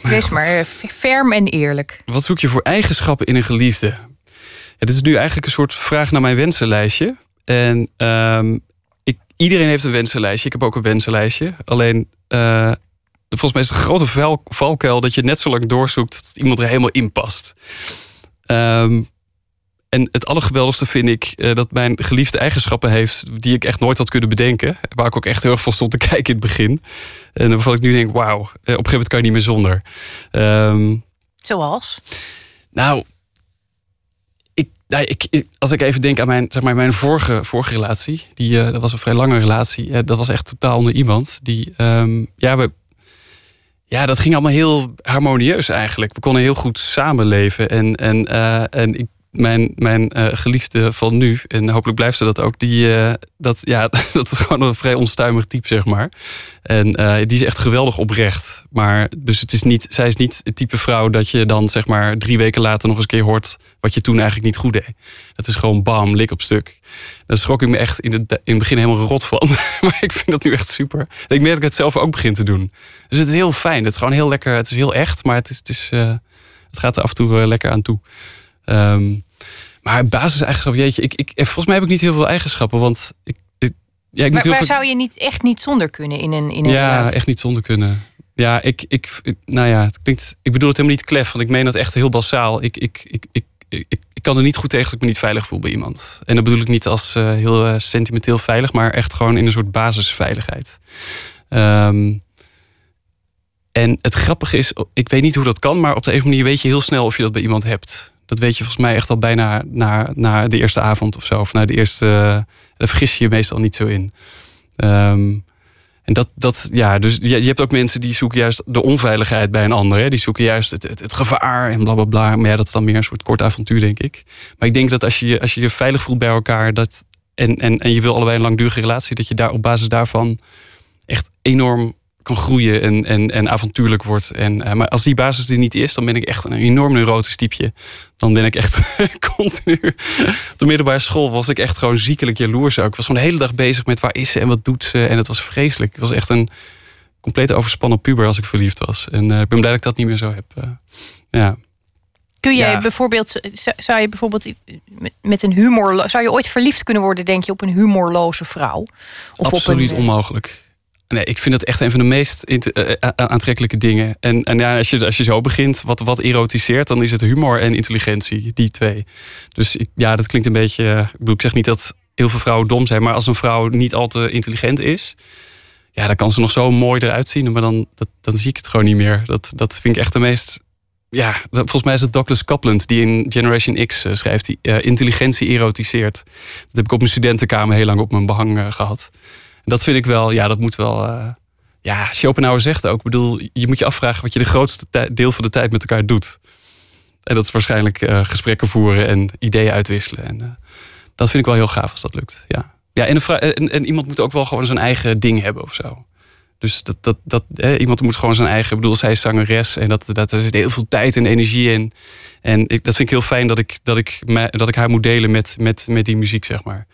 wees maar eh, ferm en eerlijk. Wat zoek je voor eigenschappen in een geliefde? Ja, dit is nu eigenlijk een soort vraag naar mijn wensenlijstje. En ehm, ik, iedereen heeft een wensenlijstje. Ik heb ook een wensenlijstje. Alleen, eh, volgens mij is het een grote val- valkuil... dat je net zo lang doorzoekt tot iemand er helemaal in past. Ehm, en het allergeweldigste vind ik eh, dat mijn geliefde eigenschappen heeft... die ik echt nooit had kunnen bedenken. Waar ik ook echt heel erg van stond te kijken in het begin. En waarvan ik nu denk, wauw, eh, op een gegeven moment kan je niet meer zonder. Ehm, Zoals? nou, ik, nou, ik, als ik even denk aan mijn, zeg maar, mijn vorige, vorige relatie. Die, eh, dat was een vrij lange relatie. Eh, dat was echt totaal onder iemand. Die, ehm, ja, we, ja, dat ging allemaal heel harmonieus eigenlijk. We konden heel goed samenleven. En, en, en ik, mijn, mijn eh, geliefde van nu, en hopelijk blijft ze dat ook, die, eh, dat, ja, dat is gewoon een vrij onstuimig type, zeg maar. En eh, die is echt geweldig oprecht. Maar dus het is niet, zij is niet het type vrouw dat je dan zeg maar drie weken later nog eens een keer hoort wat je toen eigenlijk niet goed deed. Dat is gewoon bam, lik op stuk. Daar schrok ik me echt in het, in het begin helemaal rot van. maar ik vind dat nu echt super. En ik merk dat ik het zelf ook begin te doen. Dus het is heel fijn. Het is gewoon heel lekker. Het is heel echt, maar het, is, het, het gaat er af en toe lekker aan toe. Ehm, maar basiseigenschap, jeetje, ik, ik, eh, volgens mij heb ik niet heel veel eigenschappen, want ik, ik, ja, ik Maar waar veel- zou je niet, echt niet zonder kunnen in een, in een ja, relatie? echt niet zonder kunnen. Ja, ik, ik, nou ja, het klinkt, ik bedoel het helemaal niet klef, want ik meen dat echt heel basaal. Ik, ik, ik, ik, ik, ik, ik kan er niet goed tegen dat ik me niet veilig voel bij iemand. En dat bedoel ik niet als eh, heel eh, sentimenteel veilig, maar echt gewoon in een soort basisveiligheid. Ehm, en het grappige is, ik weet niet hoe dat kan, maar op de een of andere manier weet je heel snel of je dat bij iemand hebt. Dat weet je volgens mij echt al bijna na, na de eerste avond of zo. Of na de eerste. eh, Daar vergis je je meestal niet zo in. Ehm, en dat, dat, ja, dus je, je hebt ook mensen die zoeken juist de onveiligheid bij een ander. Die zoeken juist het, het, gevaar en bla bla bla. Maar ja, dat is dan meer een soort kort avontuur, denk ik. Maar ik denk dat als je- als je, je veilig voelt bij elkaar dat, en, en, en je wil allebei een langdurige relatie, dat je daar op basis daarvan echt enorm kan groeien en, en, en avontuurlijk wordt. En, eh, maar als die basis er niet is, dan ben ik echt een enorm neurotisch typeje. Dan ben ik echt continu. Op de middelbare school was ik echt gewoon ziekelijk jaloers ook. Ik was gewoon de hele dag bezig met waar is ze en wat doet ze. En het was vreselijk. Ik was echt een compleet overspannen puber als ik verliefd was. En eh, ik ben blij dat ik dat niet meer zo heb. eh. ja. Kun jij Ja. bijvoorbeeld, zou- je bijvoorbeeld met- een humor, zou je ooit verliefd kunnen worden, denk je, op een humorloze vrouw? Of Absoluut op een, onmogelijk. Nee, ik vind dat echt een van de meest eh, eh, aantrekkelijke dingen. En, en ja, als, je, als je zo begint, wat, wat erotiseert, dan is het humor en intelligentie, die twee. Dus ik, ja, dat klinkt een beetje. eh, Ik bedoel, ik zeg niet dat heel veel vrouwen dom zijn, maar als een vrouw niet al te intelligent is, ja, dan kan ze nog zo mooi eruit zien, maar dan, dat, dan zie ik het gewoon niet meer. Dat, dat vind ik echt de meest. Ja, volgens mij is het Douglas Coupland die in Generation X schrijft, die intelligentie erotiseert. Dat heb ik op mijn studentenkamer heel lang op mijn behang eh, gehad. Dat vind ik wel, ja, dat moet wel. eh, ja, Schopenhauer zegt ook, ik bedoel, je moet je afvragen wat je de grootste deel van de tijd met elkaar doet. En dat is waarschijnlijk eh, gesprekken voeren en ideeën uitwisselen. En eh, dat vind ik wel heel gaaf als dat lukt. Ja, ja en, iemand moet ook wel gewoon zijn eigen ding hebben of zo. Dus dat, dat, dat, iemand moet gewoon zijn eigen. Ik bedoel, zij is zangeres en dat, dat, er zit heel veel tijd en energie in. En ik, dat vind ik heel fijn dat ik, dat ik, dat ik haar moet delen met, met, met die muziek, zeg maar.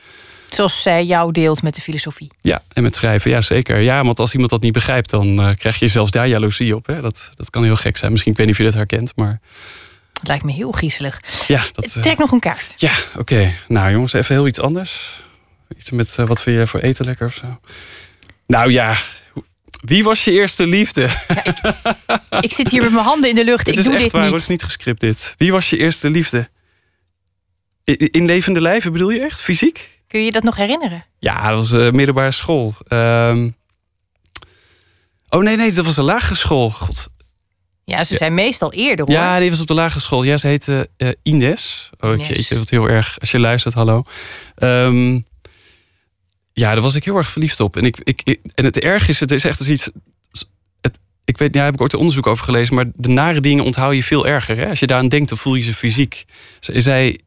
Zoals zij jou deelt met de filosofie. Ja, en met schrijven, ja zeker. Ja, want als iemand dat niet begrijpt, dan eh, krijg je zelfs daar jaloezie op. Hè? Dat, dat kan heel gek zijn. Misschien, ik weet niet of je dat herkent, maar Het lijkt me heel griezelig. ja. Dat, eh, Trek nog een kaart. Ja, oké. Nou jongens, even heel iets anders. Iets met eh, wat vind je voor eten lekker of zo? Nou ja, wie was je eerste liefde? Ik zit hier met mijn handen in de lucht. Ik is doe echt dit waar, niet. het is niet gescript dit. Wie was je eerste liefde? I- In levende lijven bedoel je echt? Fysiek? Kun je je dat nog herinneren? Ja, dat was uh, middelbare school. Ehm, Oh nee, nee, dat was de lagere school. God. Ja, ze zijn meestal eerder hoor. Ja, die was op de lagere school. Ja, ze heette eh, Ines. Oh, Ines. jeetje, wat heel erg. Als je luistert, hallo. Ehm, ja, daar was ik heel erg verliefd op. En, ik, ik, ik- en het erg is, het is echt iets... Het, ik weet, ja, daar heb ik ooit een onderzoek over gelezen. Maar de nare dingen onthoud je veel erger. Hè? Als je daaraan denkt, dan voel je ze fysiek. Ze zei,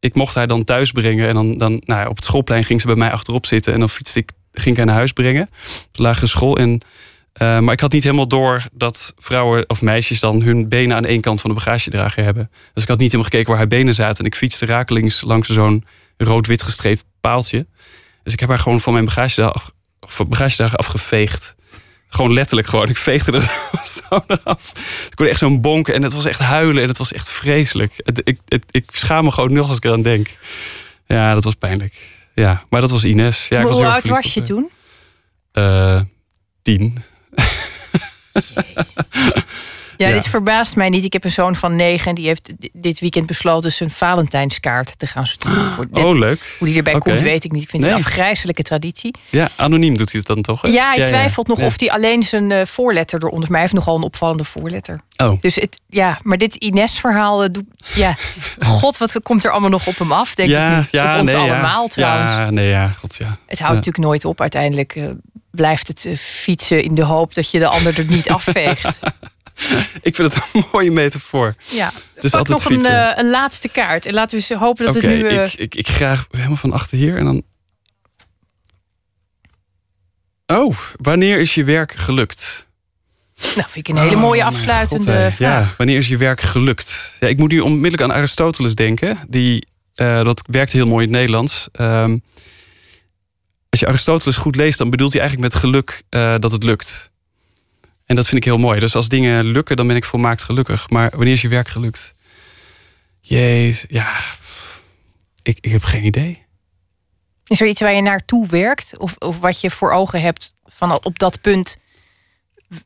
ik mocht haar dan thuis brengen. En dan, dan nou ja, op het schoolplein ging ze bij mij achterop zitten. En dan fietste ik, ging ik haar naar huis brengen. Op de lagere school. En, eh, maar ik had niet helemaal door dat vrouwen of meisjes dan hun benen aan één kant van de bagagedrager hebben. Dus ik had niet helemaal gekeken waar haar benen zaten. En ik fietste rakelings langs zo'n rood-wit gestreept paaltje. Dus ik heb haar gewoon van mijn bagagedrager, bagagedrager afgeveegd. Gewoon letterlijk gewoon. Ik veegde er zo eraf. Ik kon echt zo'n bonken en het was echt huilen en het was echt vreselijk. Het, ik, het, ik schaam me gewoon nog als ik eraan denk. Ja, dat was pijnlijk. Ja, maar dat was Ines. Ja, ik was Hoe oud was je op toen? Eh, tien. Ja, Ja. dit verbaast mij niet. Ik heb een zoon van negen en die heeft di- dit weekend besloten zijn Valentijnskaart te gaan sturen. Voor Oh, leuk. Hoe die erbij komt, weet ik niet. Ik vind het een afgrijzelijke traditie. Ja, anoniem doet hij het dan toch? hè? Ja, hij twijfelt nog of hij alleen zijn eh, voorletter eronder. Maar hij heeft nogal een opvallende voorletter. Oh. Dus het, ja, maar dit Ines-verhaal, eh, ja, god, wat komt er allemaal nog op hem af? Denk ja, ik ja, op ons nee, allemaal ja. trouwens. Ja, nee, ja, god ja. Het houdt natuurlijk nooit op. Uiteindelijk eh, blijft het fietsen in de hoop dat je de ander er niet afveegt. Ik vind het een mooie metafoor. Ja, Het is pak altijd nog een, fietsen. eh, een laatste kaart. En laten we eens hopen dat Oké, het nu... eh, ik, ik, ik graag helemaal van achter hier en dan... Oh, wanneer is je werk gelukt? Nou, vind ik een hele mooie Oh, mijn afsluitende God, vraag. Ja, wanneer is je werk gelukt? Ja, ik moet nu onmiddellijk aan Aristoteles denken. Die, eh, dat werkt heel mooi in het Nederlands. Ehm, als je Aristoteles goed leest, dan bedoelt hij eigenlijk met geluk dat het lukt. En dat vind ik heel mooi. Dus als dingen lukken, dan ben ik volmaakt gelukkig. Maar wanneer is je werk gelukt? Jezus, ja. Ik, ik heb geen idee. Is er iets waar je naartoe werkt? Of, of wat je voor ogen hebt van op dat punt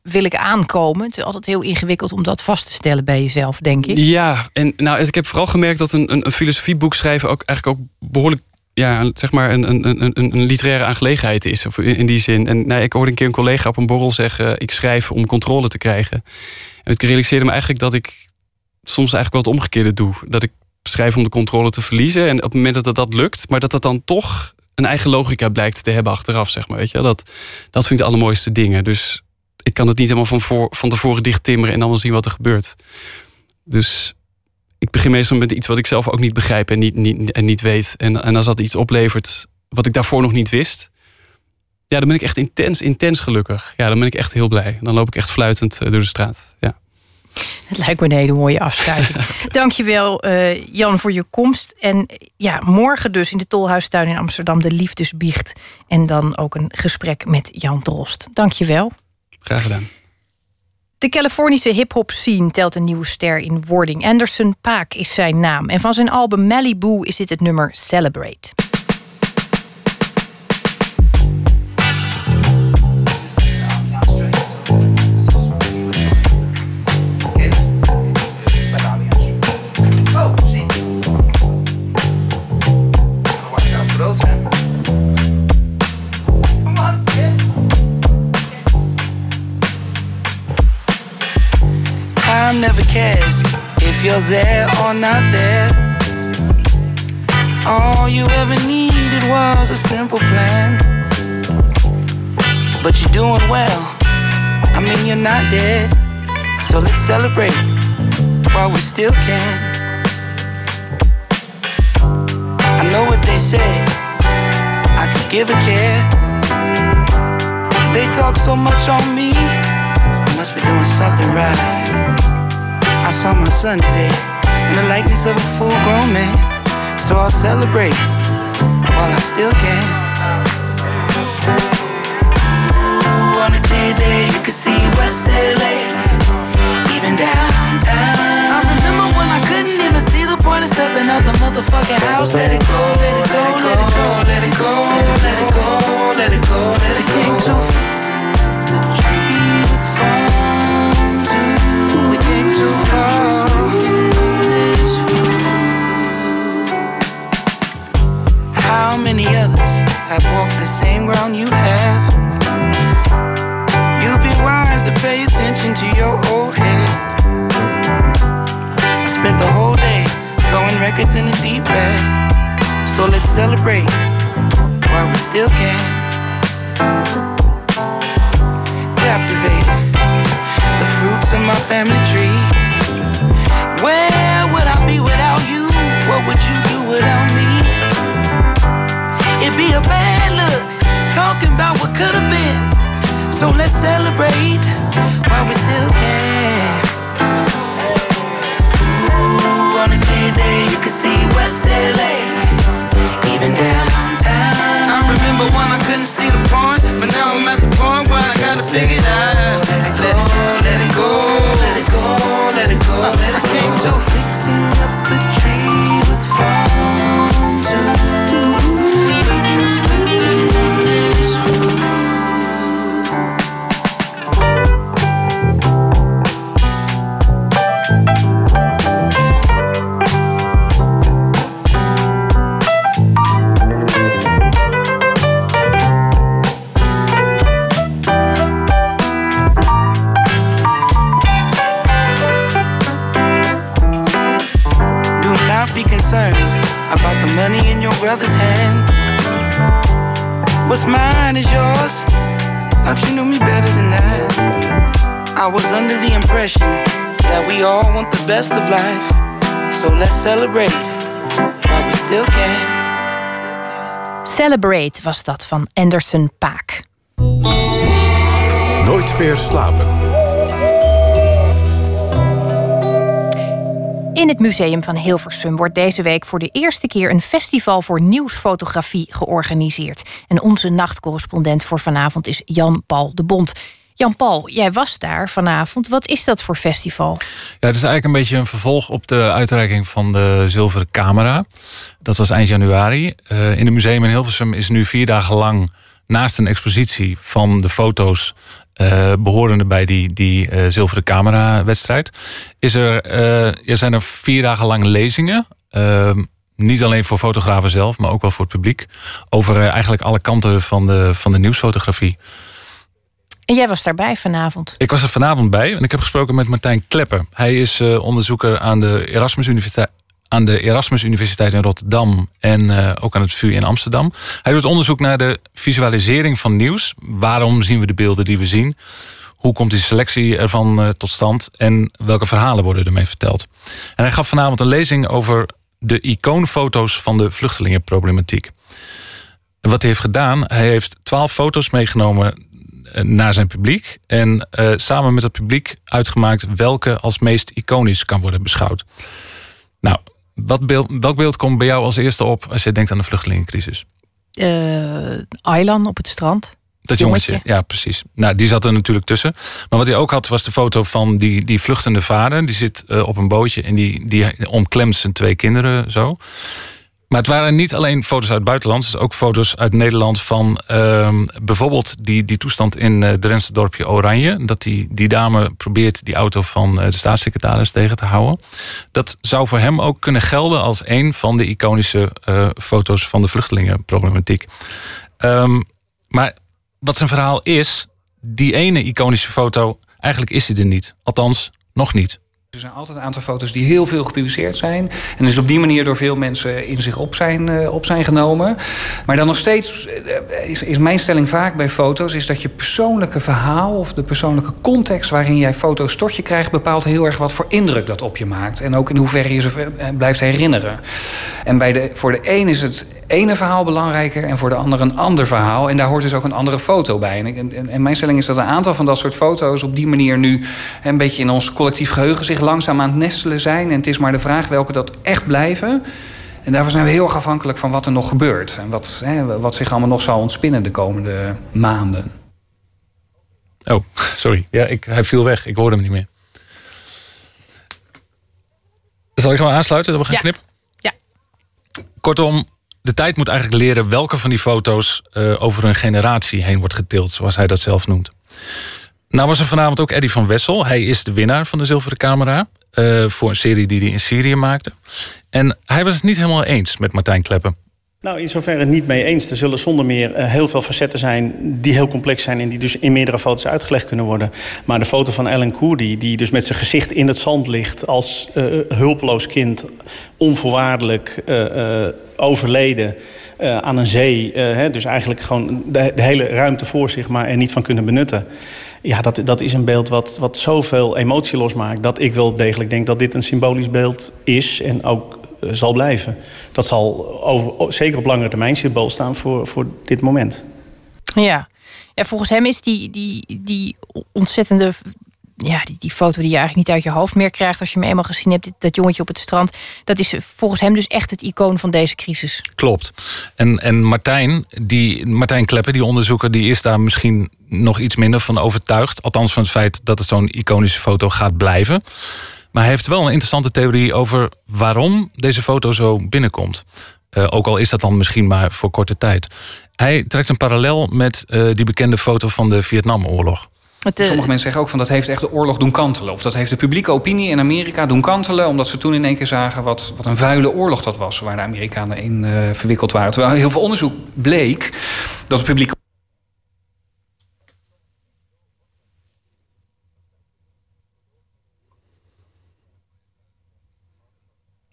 wil ik aankomen? Het is altijd heel ingewikkeld om dat vast te stellen bij jezelf, denk ik. Ja, en nou, ik heb vooral gemerkt dat een, een, een filosofieboek schrijven ook eigenlijk ook behoorlijk, ja, zeg maar een, een, een, een literaire aangelegenheid is. Of in, die zin. En nou, ik hoorde een keer een collega op een borrel zeggen: ik schrijf om controle te krijgen. En ik realiseerde me eigenlijk dat ik soms eigenlijk wel het omgekeerde doe. Dat ik schrijf om de controle te verliezen. En op het moment dat dat, dat lukt, maar dat dat dan toch een eigen logica blijkt te hebben achteraf, zeg maar. Weet je? Dat, dat vind ik de allermooiste dingen. Dus ik kan het niet helemaal van, voor, van tevoren dicht timmeren en dan wel zien wat er gebeurt. Dus ik begin meestal met iets wat ik zelf ook niet begrijp en niet, niet, en niet weet. En, en als dat iets oplevert wat ik daarvoor nog niet wist, ja, dan ben ik echt intens, intens gelukkig. Ja, dan ben ik echt heel blij. Dan loop ik echt fluitend eh, door de straat. Ja. Het lijkt me een hele mooie afsluiting. Dankjewel, eh Jan, voor je komst. En ja, morgen dus in de Tolhuistuin in Amsterdam de Liefdesbiecht. En dan ook een gesprek met Jan Drost. Dankjewel. Graag gedaan. De Californische hip-hop scene telt een nieuwe ster in wording. Anderson Paak is zijn naam. En van zijn album Malibu is dit het nummer Celebrate. You're there or not there. All you ever needed was a simple plan. But you're doing well. I mean, you're not dead. So let's celebrate while we still can. I know what they say. I could give a care. They talk so much on me. I must be doing something right. I saw my son today in the likeness of a full grown man. So I'll celebrate while I still can. Ooh, on a clear day, you can see West LA, even downtown. I remember when I couldn't even see the point of stepping out the motherfucking house. Let it go, let it go, let it go, let it go, let it go, let it go, let it came too fixing the How many others have walked the same ground you have? You'd be wise to pay attention to your old head. I spent the whole day throwing records in the deep bag. So let's celebrate while we still can. Captivated the fruits of my family tree. Where would I be without you? What would you do without me? It'd be a bad look talking about what could have been. So let's celebrate while we still can. Ooh, on a clear day, you can see West LA, even downtown. I remember when I couldn't see the point, but now I'm at the point where I gotta figure it out. Let it go, let it go, let it go, let it go, let it go. I came to fixing up the want the best of life. So let's celebrate while we still can. Celebrate was dat van Anderson Paak. Nooit meer slapen. In het Museum van Hilversum wordt deze week voor de eerste keer een festival voor nieuwsfotografie georganiseerd. En onze nachtcorrespondent voor vanavond is Jan-Paul de Bond. Jan-Paul, jij was daar vanavond. Wat is dat voor festival? Ja, het is eigenlijk een beetje een vervolg op de uitreiking van de Zilveren Camera. Dat was eind januari. Eh, in het museum in Hilversum is nu vier dagen lang naast een expositie van de foto's eh, behorende bij die, die eh, Zilveren Camera-wedstrijd, is er, er zijn er vier dagen lang lezingen. Ehm, niet alleen voor fotografen zelf, maar ook wel voor het publiek. Over eigenlijk alle kanten van de, van de nieuwsfotografie. En jij was daarbij vanavond. Ik was er vanavond bij en ik heb gesproken met Martijn Klepper. Hij is eh, onderzoeker aan de Erasmus Universiteit. Aan de Erasmus Universiteit in Rotterdam en eh, ook aan het VU in Amsterdam. Hij doet onderzoek naar de visualisering van nieuws. Waarom zien we de beelden die we zien? Hoe komt die selectie ervan eh, tot stand? En welke verhalen worden ermee verteld? En hij gaf vanavond een lezing over de icoonfoto's van de vluchtelingenproblematiek. En wat hij heeft gedaan, hij heeft twaalf foto's meegenomen naar zijn publiek. En eh, samen met het publiek uitgemaakt welke als meest iconisch kan worden beschouwd. Nou, wat beeld, welk beeld komt bij jou als eerste op als je denkt aan de vluchtelingencrisis? Eh Aylan op het strand. Dat jongetje. ja, precies. Nou, die zat er natuurlijk tussen. Maar wat hij ook had, was de foto van die, die vluchtende vader. Die zit eh, op een bootje en die, die omklemt zijn twee kinderen zo. Maar het waren niet alleen foto's uit het buitenland, dus ook foto's uit Nederland van ehm, bijvoorbeeld die, die toestand in eh, het Drentse dorpje Oranje. Dat die, die dame probeert die auto van eh, de staatssecretaris tegen te houden. Dat zou voor hem ook kunnen gelden als een van de iconische eh, foto's van de vluchtelingenproblematiek. Ehm, maar wat zijn verhaal is, die ene iconische foto, eigenlijk is die er niet. Althans, nog niet. Er zijn altijd een aantal foto's die heel veel gepubliceerd zijn. En dus op die manier door veel mensen in zich op zijn, uh, op zijn genomen. Maar dan nog steeds uh, is, is mijn stelling vaak bij foto's... is dat je persoonlijke verhaal of de persoonlijke context... waarin jij foto's tot je krijgt... bepaalt heel erg wat voor indruk dat op je maakt. En ook in hoeverre je ze uh, blijft herinneren. En bij de, voor de een is het ene verhaal belangrijker... en voor de ander een ander verhaal. En daar hoort dus ook een andere foto bij. En, en, en mijn stelling is dat een aantal van dat soort foto's... op die manier nu een beetje in ons collectief geheugen... zich langzaam aan het nestelen zijn. En het is maar de vraag welke dat echt blijven. En daarvoor zijn we heel erg afhankelijk van wat er nog gebeurt. En wat, hè, wat zich allemaal nog zal ontspinnen de komende maanden. Oh, sorry. Ja, ik, hij viel weg. Ik hoorde hem niet meer. Zal ik gewoon aansluiten dat we gaan Ja. knippen? Ja. Kortom, de tijd moet eigenlijk leren welke van die foto's eh, over een generatie heen wordt getild, zoals hij dat zelf noemt. Nou was er vanavond ook Eddie van Wessel. Hij is de winnaar van de Zilveren Camera. eh, voor een serie die hij in Syrië maakte. En hij was het niet helemaal eens met Martijn Kleppen. Nou, in zoverre niet mee eens. Er zullen zonder meer eh, heel veel facetten zijn die heel complex zijn en die dus in meerdere foto's uitgelegd kunnen worden. Maar de foto van Alan Kurdi, die dus met zijn gezicht in het zand ligt als eh, hulpeloos kind, onvoorwaardelijk overleden. aan een zee, hè, dus eigenlijk gewoon de, de hele ruimte voor zich, maar er niet van kunnen benutten. Ja, dat, dat is een beeld wat, wat zoveel emotie losmaakt... dat ik wel degelijk denk dat dit een symbolisch beeld is en ook eh, zal blijven. Dat zal over, zeker op langere termijn symbool staan voor, voor dit moment. Ja. ja, volgens hem is die, die, die ontzettende. Ja, die, die foto die je eigenlijk niet uit je hoofd meer krijgt als je hem eenmaal gezien hebt, dat jongetje op het strand. Dat is volgens hem dus echt het icoon van deze crisis. Klopt. En, en Martijn, die, Martijn Kleppen, die onderzoeker, die is daar misschien nog iets minder van overtuigd. Althans van het feit dat het zo'n iconische foto gaat blijven. Maar hij heeft wel een interessante theorie over waarom deze foto zo binnenkomt. Eh, ook al is dat dan misschien maar voor korte tijd. Hij trekt een parallel met eh, die bekende foto van de Vietnamoorlog. Sommige mensen zeggen ook van dat heeft echt de oorlog doen kantelen. Of dat heeft de publieke opinie in Amerika doen kantelen. Omdat ze toen in één keer zagen wat, wat een vuile oorlog dat was. Waar de Amerikanen in eh, verwikkeld waren. Terwijl heel veel onderzoek bleek dat de publieke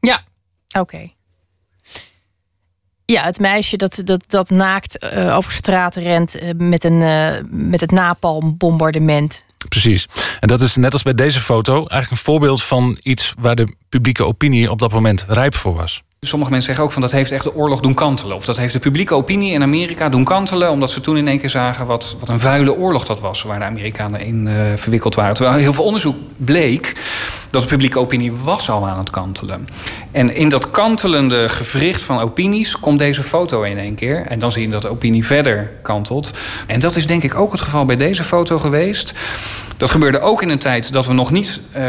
Ja, oké. Ja, het meisje dat, dat, dat naakt eh, over straten rent eh, met, een, eh, met het napalmbombardement. Precies. En dat is net als bij deze foto eigenlijk een voorbeeld van iets waar de publieke opinie op dat moment rijp voor was. Sommige mensen zeggen ook van dat heeft echt de oorlog doen kantelen. Of dat heeft de publieke opinie in Amerika doen kantelen. Omdat ze toen in één keer zagen wat, wat een vuile oorlog dat was. Waar de Amerikanen in eh, verwikkeld waren. Terwijl heel veel onderzoek bleek dat de publieke opinie was al aan het kantelen. En in dat kantelende gewricht van opinies komt deze foto in één keer. En dan zie je dat de opinie verder kantelt. En dat is denk ik ook het geval bij deze foto geweest. Dat gebeurde ook in een tijd dat we nog niet eh,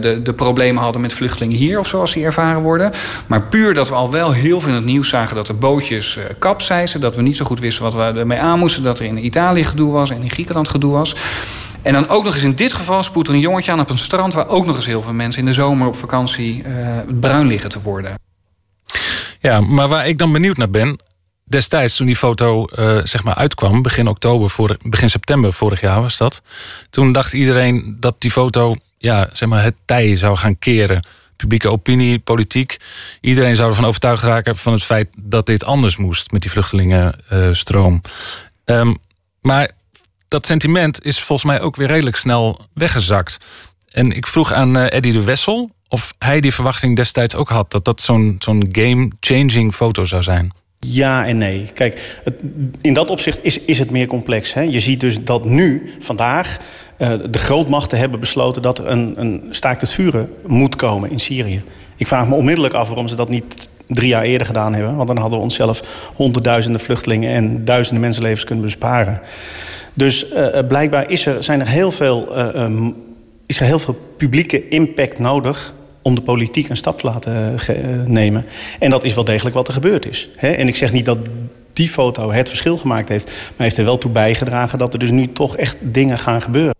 de, de problemen hadden met vluchtelingen hier, of zoals die ervaren worden. Maar puur dat we al wel heel veel in het nieuws zagen dat de bootjes eh kapseizen. Dat we niet zo goed wisten wat we ermee aan moesten. Dat er in Italië gedoe was en in Griekenland gedoe was. En dan ook nog eens in dit geval spoedt er een jongetje aan op een strand... waar ook nog eens heel veel mensen in de zomer op vakantie eh, bruin liggen te worden. Ja, maar waar ik dan benieuwd naar ben. Destijds, toen die foto eh, zeg maar uitkwam, begin oktober, vorig, begin september vorig jaar was dat. Toen dacht iedereen dat die foto ja, zeg maar het tij zou gaan keren. Publieke opinie, politiek. Iedereen zou ervan overtuigd raken van het feit dat dit anders moest met die vluchtelingenstroom. Ehm, maar dat sentiment is volgens mij ook weer redelijk snel weggezakt. En ik vroeg aan eh, Eddie de Wessel of hij die verwachting destijds ook had dat dat zo'n zo'n game-changing foto zou zijn. Ja en nee. Kijk, in dat opzicht is, is het meer complex. Hè? Je ziet dus dat nu, vandaag, eh, de grootmachten hebben besloten dat er een, een staakt het vuren moet komen in Syrië. Ik vraag me onmiddellijk af waarom ze dat niet drie jaar eerder gedaan hebben. Want dan hadden we onszelf honderdduizenden vluchtelingen en duizenden mensenlevens kunnen besparen. Dus eh, blijkbaar is er, zijn er heel veel, eh, um, is er heel veel publieke impact nodig om de politiek een stap te laten eh, eh, nemen. En dat is wel degelijk wat er gebeurd is. Hè? En ik zeg niet dat die foto het verschil gemaakt heeft... maar heeft er wel toe bijgedragen dat er dus nu toch echt dingen gaan gebeuren.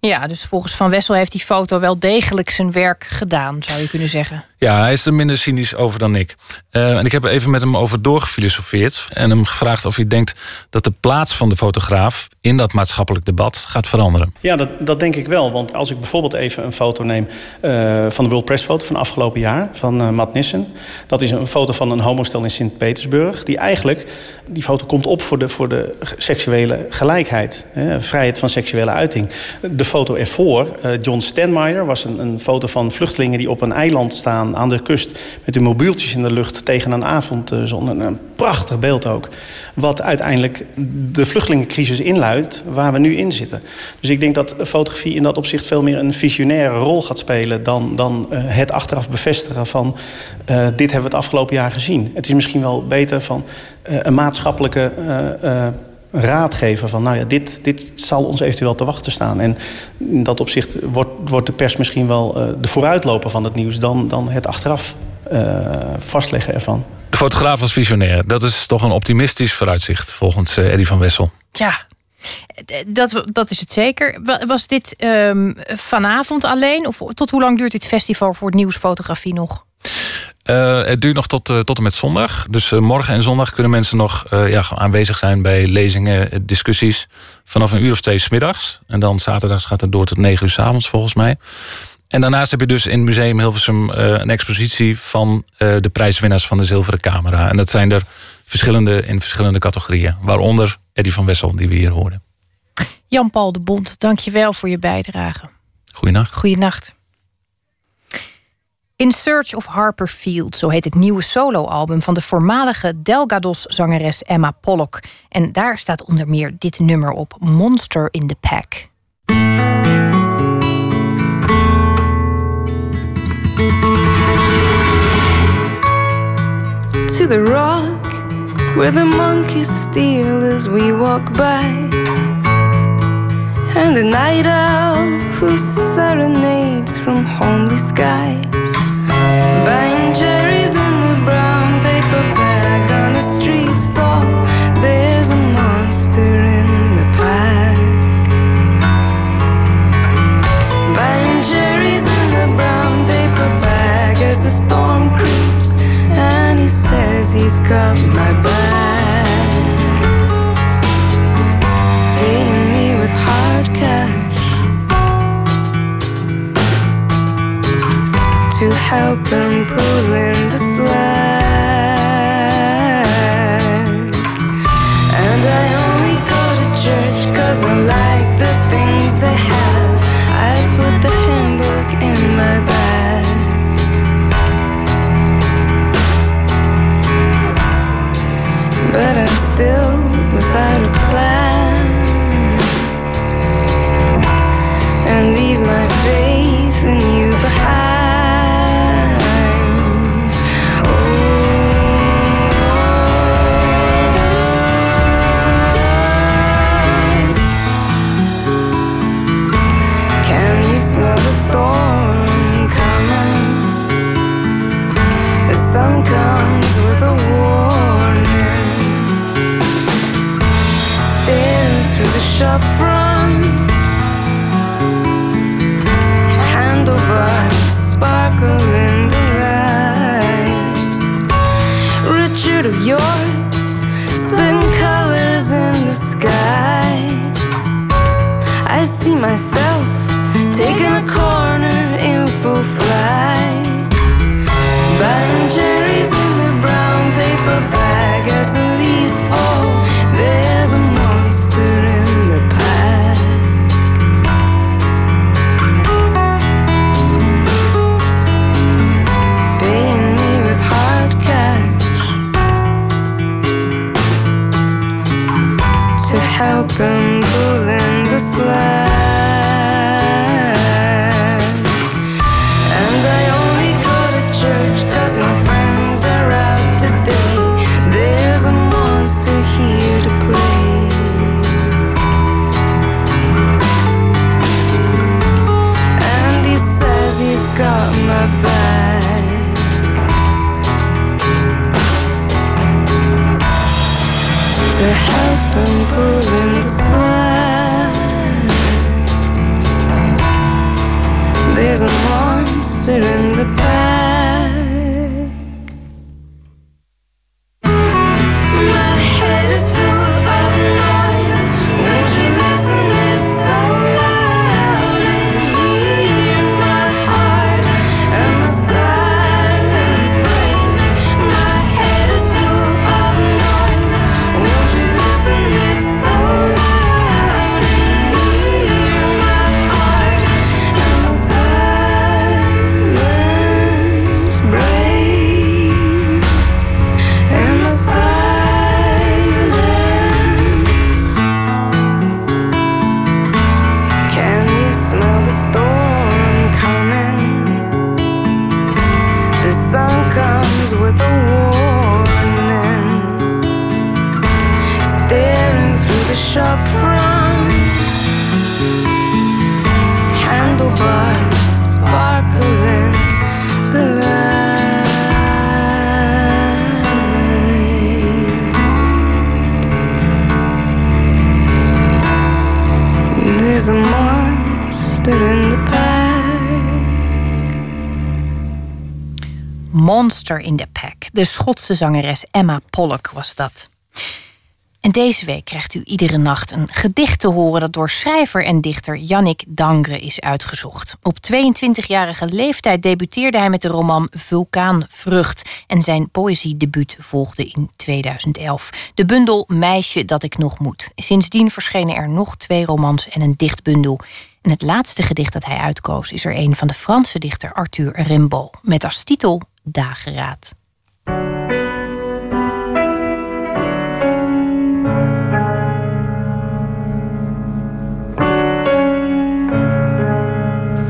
Ja, dus volgens Van Wessel heeft die foto wel degelijk zijn werk gedaan, zou je kunnen zeggen. Ja, hij is er minder cynisch over dan ik. Uh, en ik heb er even met hem over doorgefilosofeerd. En hem gevraagd of hij denkt dat de plaats van de fotograaf in dat maatschappelijk debat gaat veranderen. Ja, dat, dat denk ik wel. Want als ik bijvoorbeeld even een foto neem uh, van de World Press foto van afgelopen jaar, van uh, Matt Nissen. Dat is een foto van een homostel in Sint-Petersburg. Die eigenlijk, die foto komt op voor de, voor de seksuele gelijkheid. Hè, vrijheid van seksuele uiting. De foto ervoor, John Stenmeyer, was een, een foto van vluchtelingen die op een eiland staan aan, de kust met hun mobieltjes in de lucht tegen een avondzon. Een prachtig beeld ook. Wat uiteindelijk de vluchtelingencrisis inluidt waar we nu in zitten. Dus ik denk dat fotografie in dat opzicht veel meer een visionaire rol gaat spelen dan, dan uh, het achteraf bevestigen van uh, dit hebben we het afgelopen jaar gezien. Het is misschien wel beter van uh, een maatschappelijke raad geven van, nou ja, dit, dit zal ons eventueel te wachten staan. En in dat opzicht wordt, wordt de pers misschien wel uh, de vooruitloper van het nieuws dan, dan het achteraf uh, vastleggen ervan. De fotograaf was visionair. Dat is toch een optimistisch vooruitzicht volgens uh, Eddie van Wessel. Ja, dat, dat is het zeker. Was dit um, vanavond alleen? Of tot hoe lang duurt dit festival voor nieuwsfotografie nog? Uh, het duurt nog tot, uh, tot en met zondag. Dus uh, morgen en zondag kunnen mensen nog ja, aanwezig zijn bij lezingen, discussies. Vanaf een uur of twee smiddags. En dan zaterdags gaat het door tot negen uur s avonds volgens mij. En daarnaast heb je dus in het Museum Hilversum een expositie van de prijswinnaars van de Zilveren Camera. En dat zijn er verschillende in verschillende categorieën. Waaronder Eddie van Wessel, die we hier hoorden. Jan-Paul de Bond, dank je wel voor je bijdrage. Goeienacht. Goeienacht. In Search of Harper Field, zo heet het nieuwe soloalbum van de voormalige Delgados-zangeres Emma Pollock. En daar staat onder meer dit nummer op: Monster in the Pack. To the rock where the monkeys steal as we walk by. And the night owl who serenades from homely skies. Buying cherries in the brown paper bag on a street stall. There's a monster in the pack. Buying cherries in the brown paper bag as the storm creeps. And he says he's got my back. Help them pull in the slack. Monster in the Pack. De Schotse zangeres Emma Pollock was dat. En deze week krijgt u iedere nacht een gedicht te horen dat door schrijver en dichter Yannick Dangre is uitgezocht. Op 22-jarige leeftijd debuteerde hij met de roman Vulkaanvrucht en zijn poëziedebuut volgde in 2011. De bundel Meisje dat ik nog moet. Sindsdien verschenen er nog twee romans en een dichtbundel. En het laatste gedicht dat hij uitkoos is er een van de Franse dichter Arthur Rimbaud met als titel Dageraad.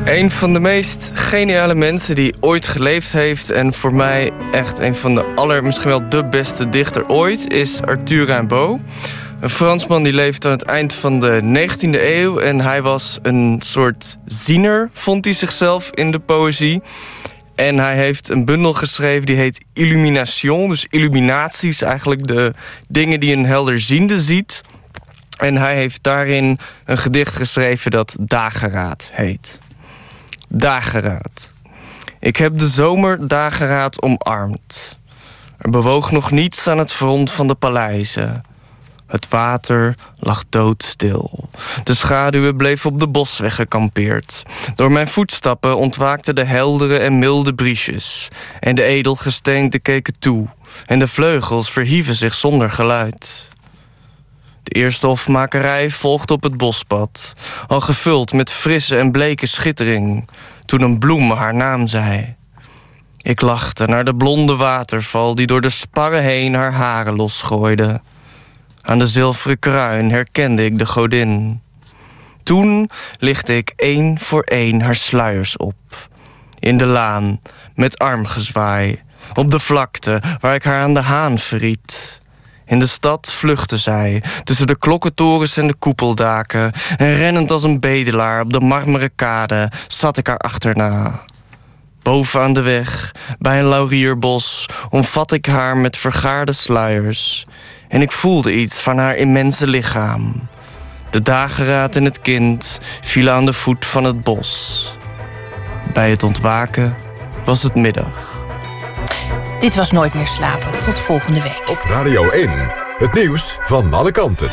Een van de meest geniale mensen die ooit geleefd heeft... en voor mij echt een van de aller, misschien wel de beste dichter ooit... is Arthur Rimbaud. Een Fransman die leeft aan het eind van de 19e eeuw... en hij was een soort ziener, vond hij zichzelf in de poëzie. En hij heeft een bundel geschreven die heet Illumination. Dus illuminaties, eigenlijk de dingen die een helderziende ziet... En hij heeft daarin een gedicht geschreven dat Dageraad heet. Dageraad. Ik heb de zomer dageraad omarmd. Er bewoog nog niets aan het front van de paleizen. Het water lag doodstil. De schaduwen bleven op de bosweg gekampeerd. Door mijn voetstappen ontwaakten de heldere en milde briesjes. En de edelgesteenten keken toe. En de vleugels verhieven zich zonder geluid. De eerste hofmakerij volgde op het bospad, al gevuld met frisse en bleke schittering, toen een bloem haar naam zei. Ik lachte naar de blonde waterval die door de sparren heen haar haren losgooide. Aan de zilveren kruin herkende ik de godin. Toen lichtte ik één voor één haar sluiers op. In de laan, met armgezwaai. Op de vlakte, waar ik haar aan de haan verriet. In de stad vluchtte zij, tussen de klokkentorens en de koepeldaken. En rennend als een bedelaar op de marmeren kade zat ik haar achterna. Boven aan de weg, bij een laurierbos, omvat ik haar met vergaarde sluiers. En ik voelde iets van haar immense lichaam. De dageraad en het kind vielen aan de voet van het bos. Bij het ontwaken was het middag. Dit was Nooit meer slapen. Tot volgende week. Op Radio 1, het nieuws van alle kanten.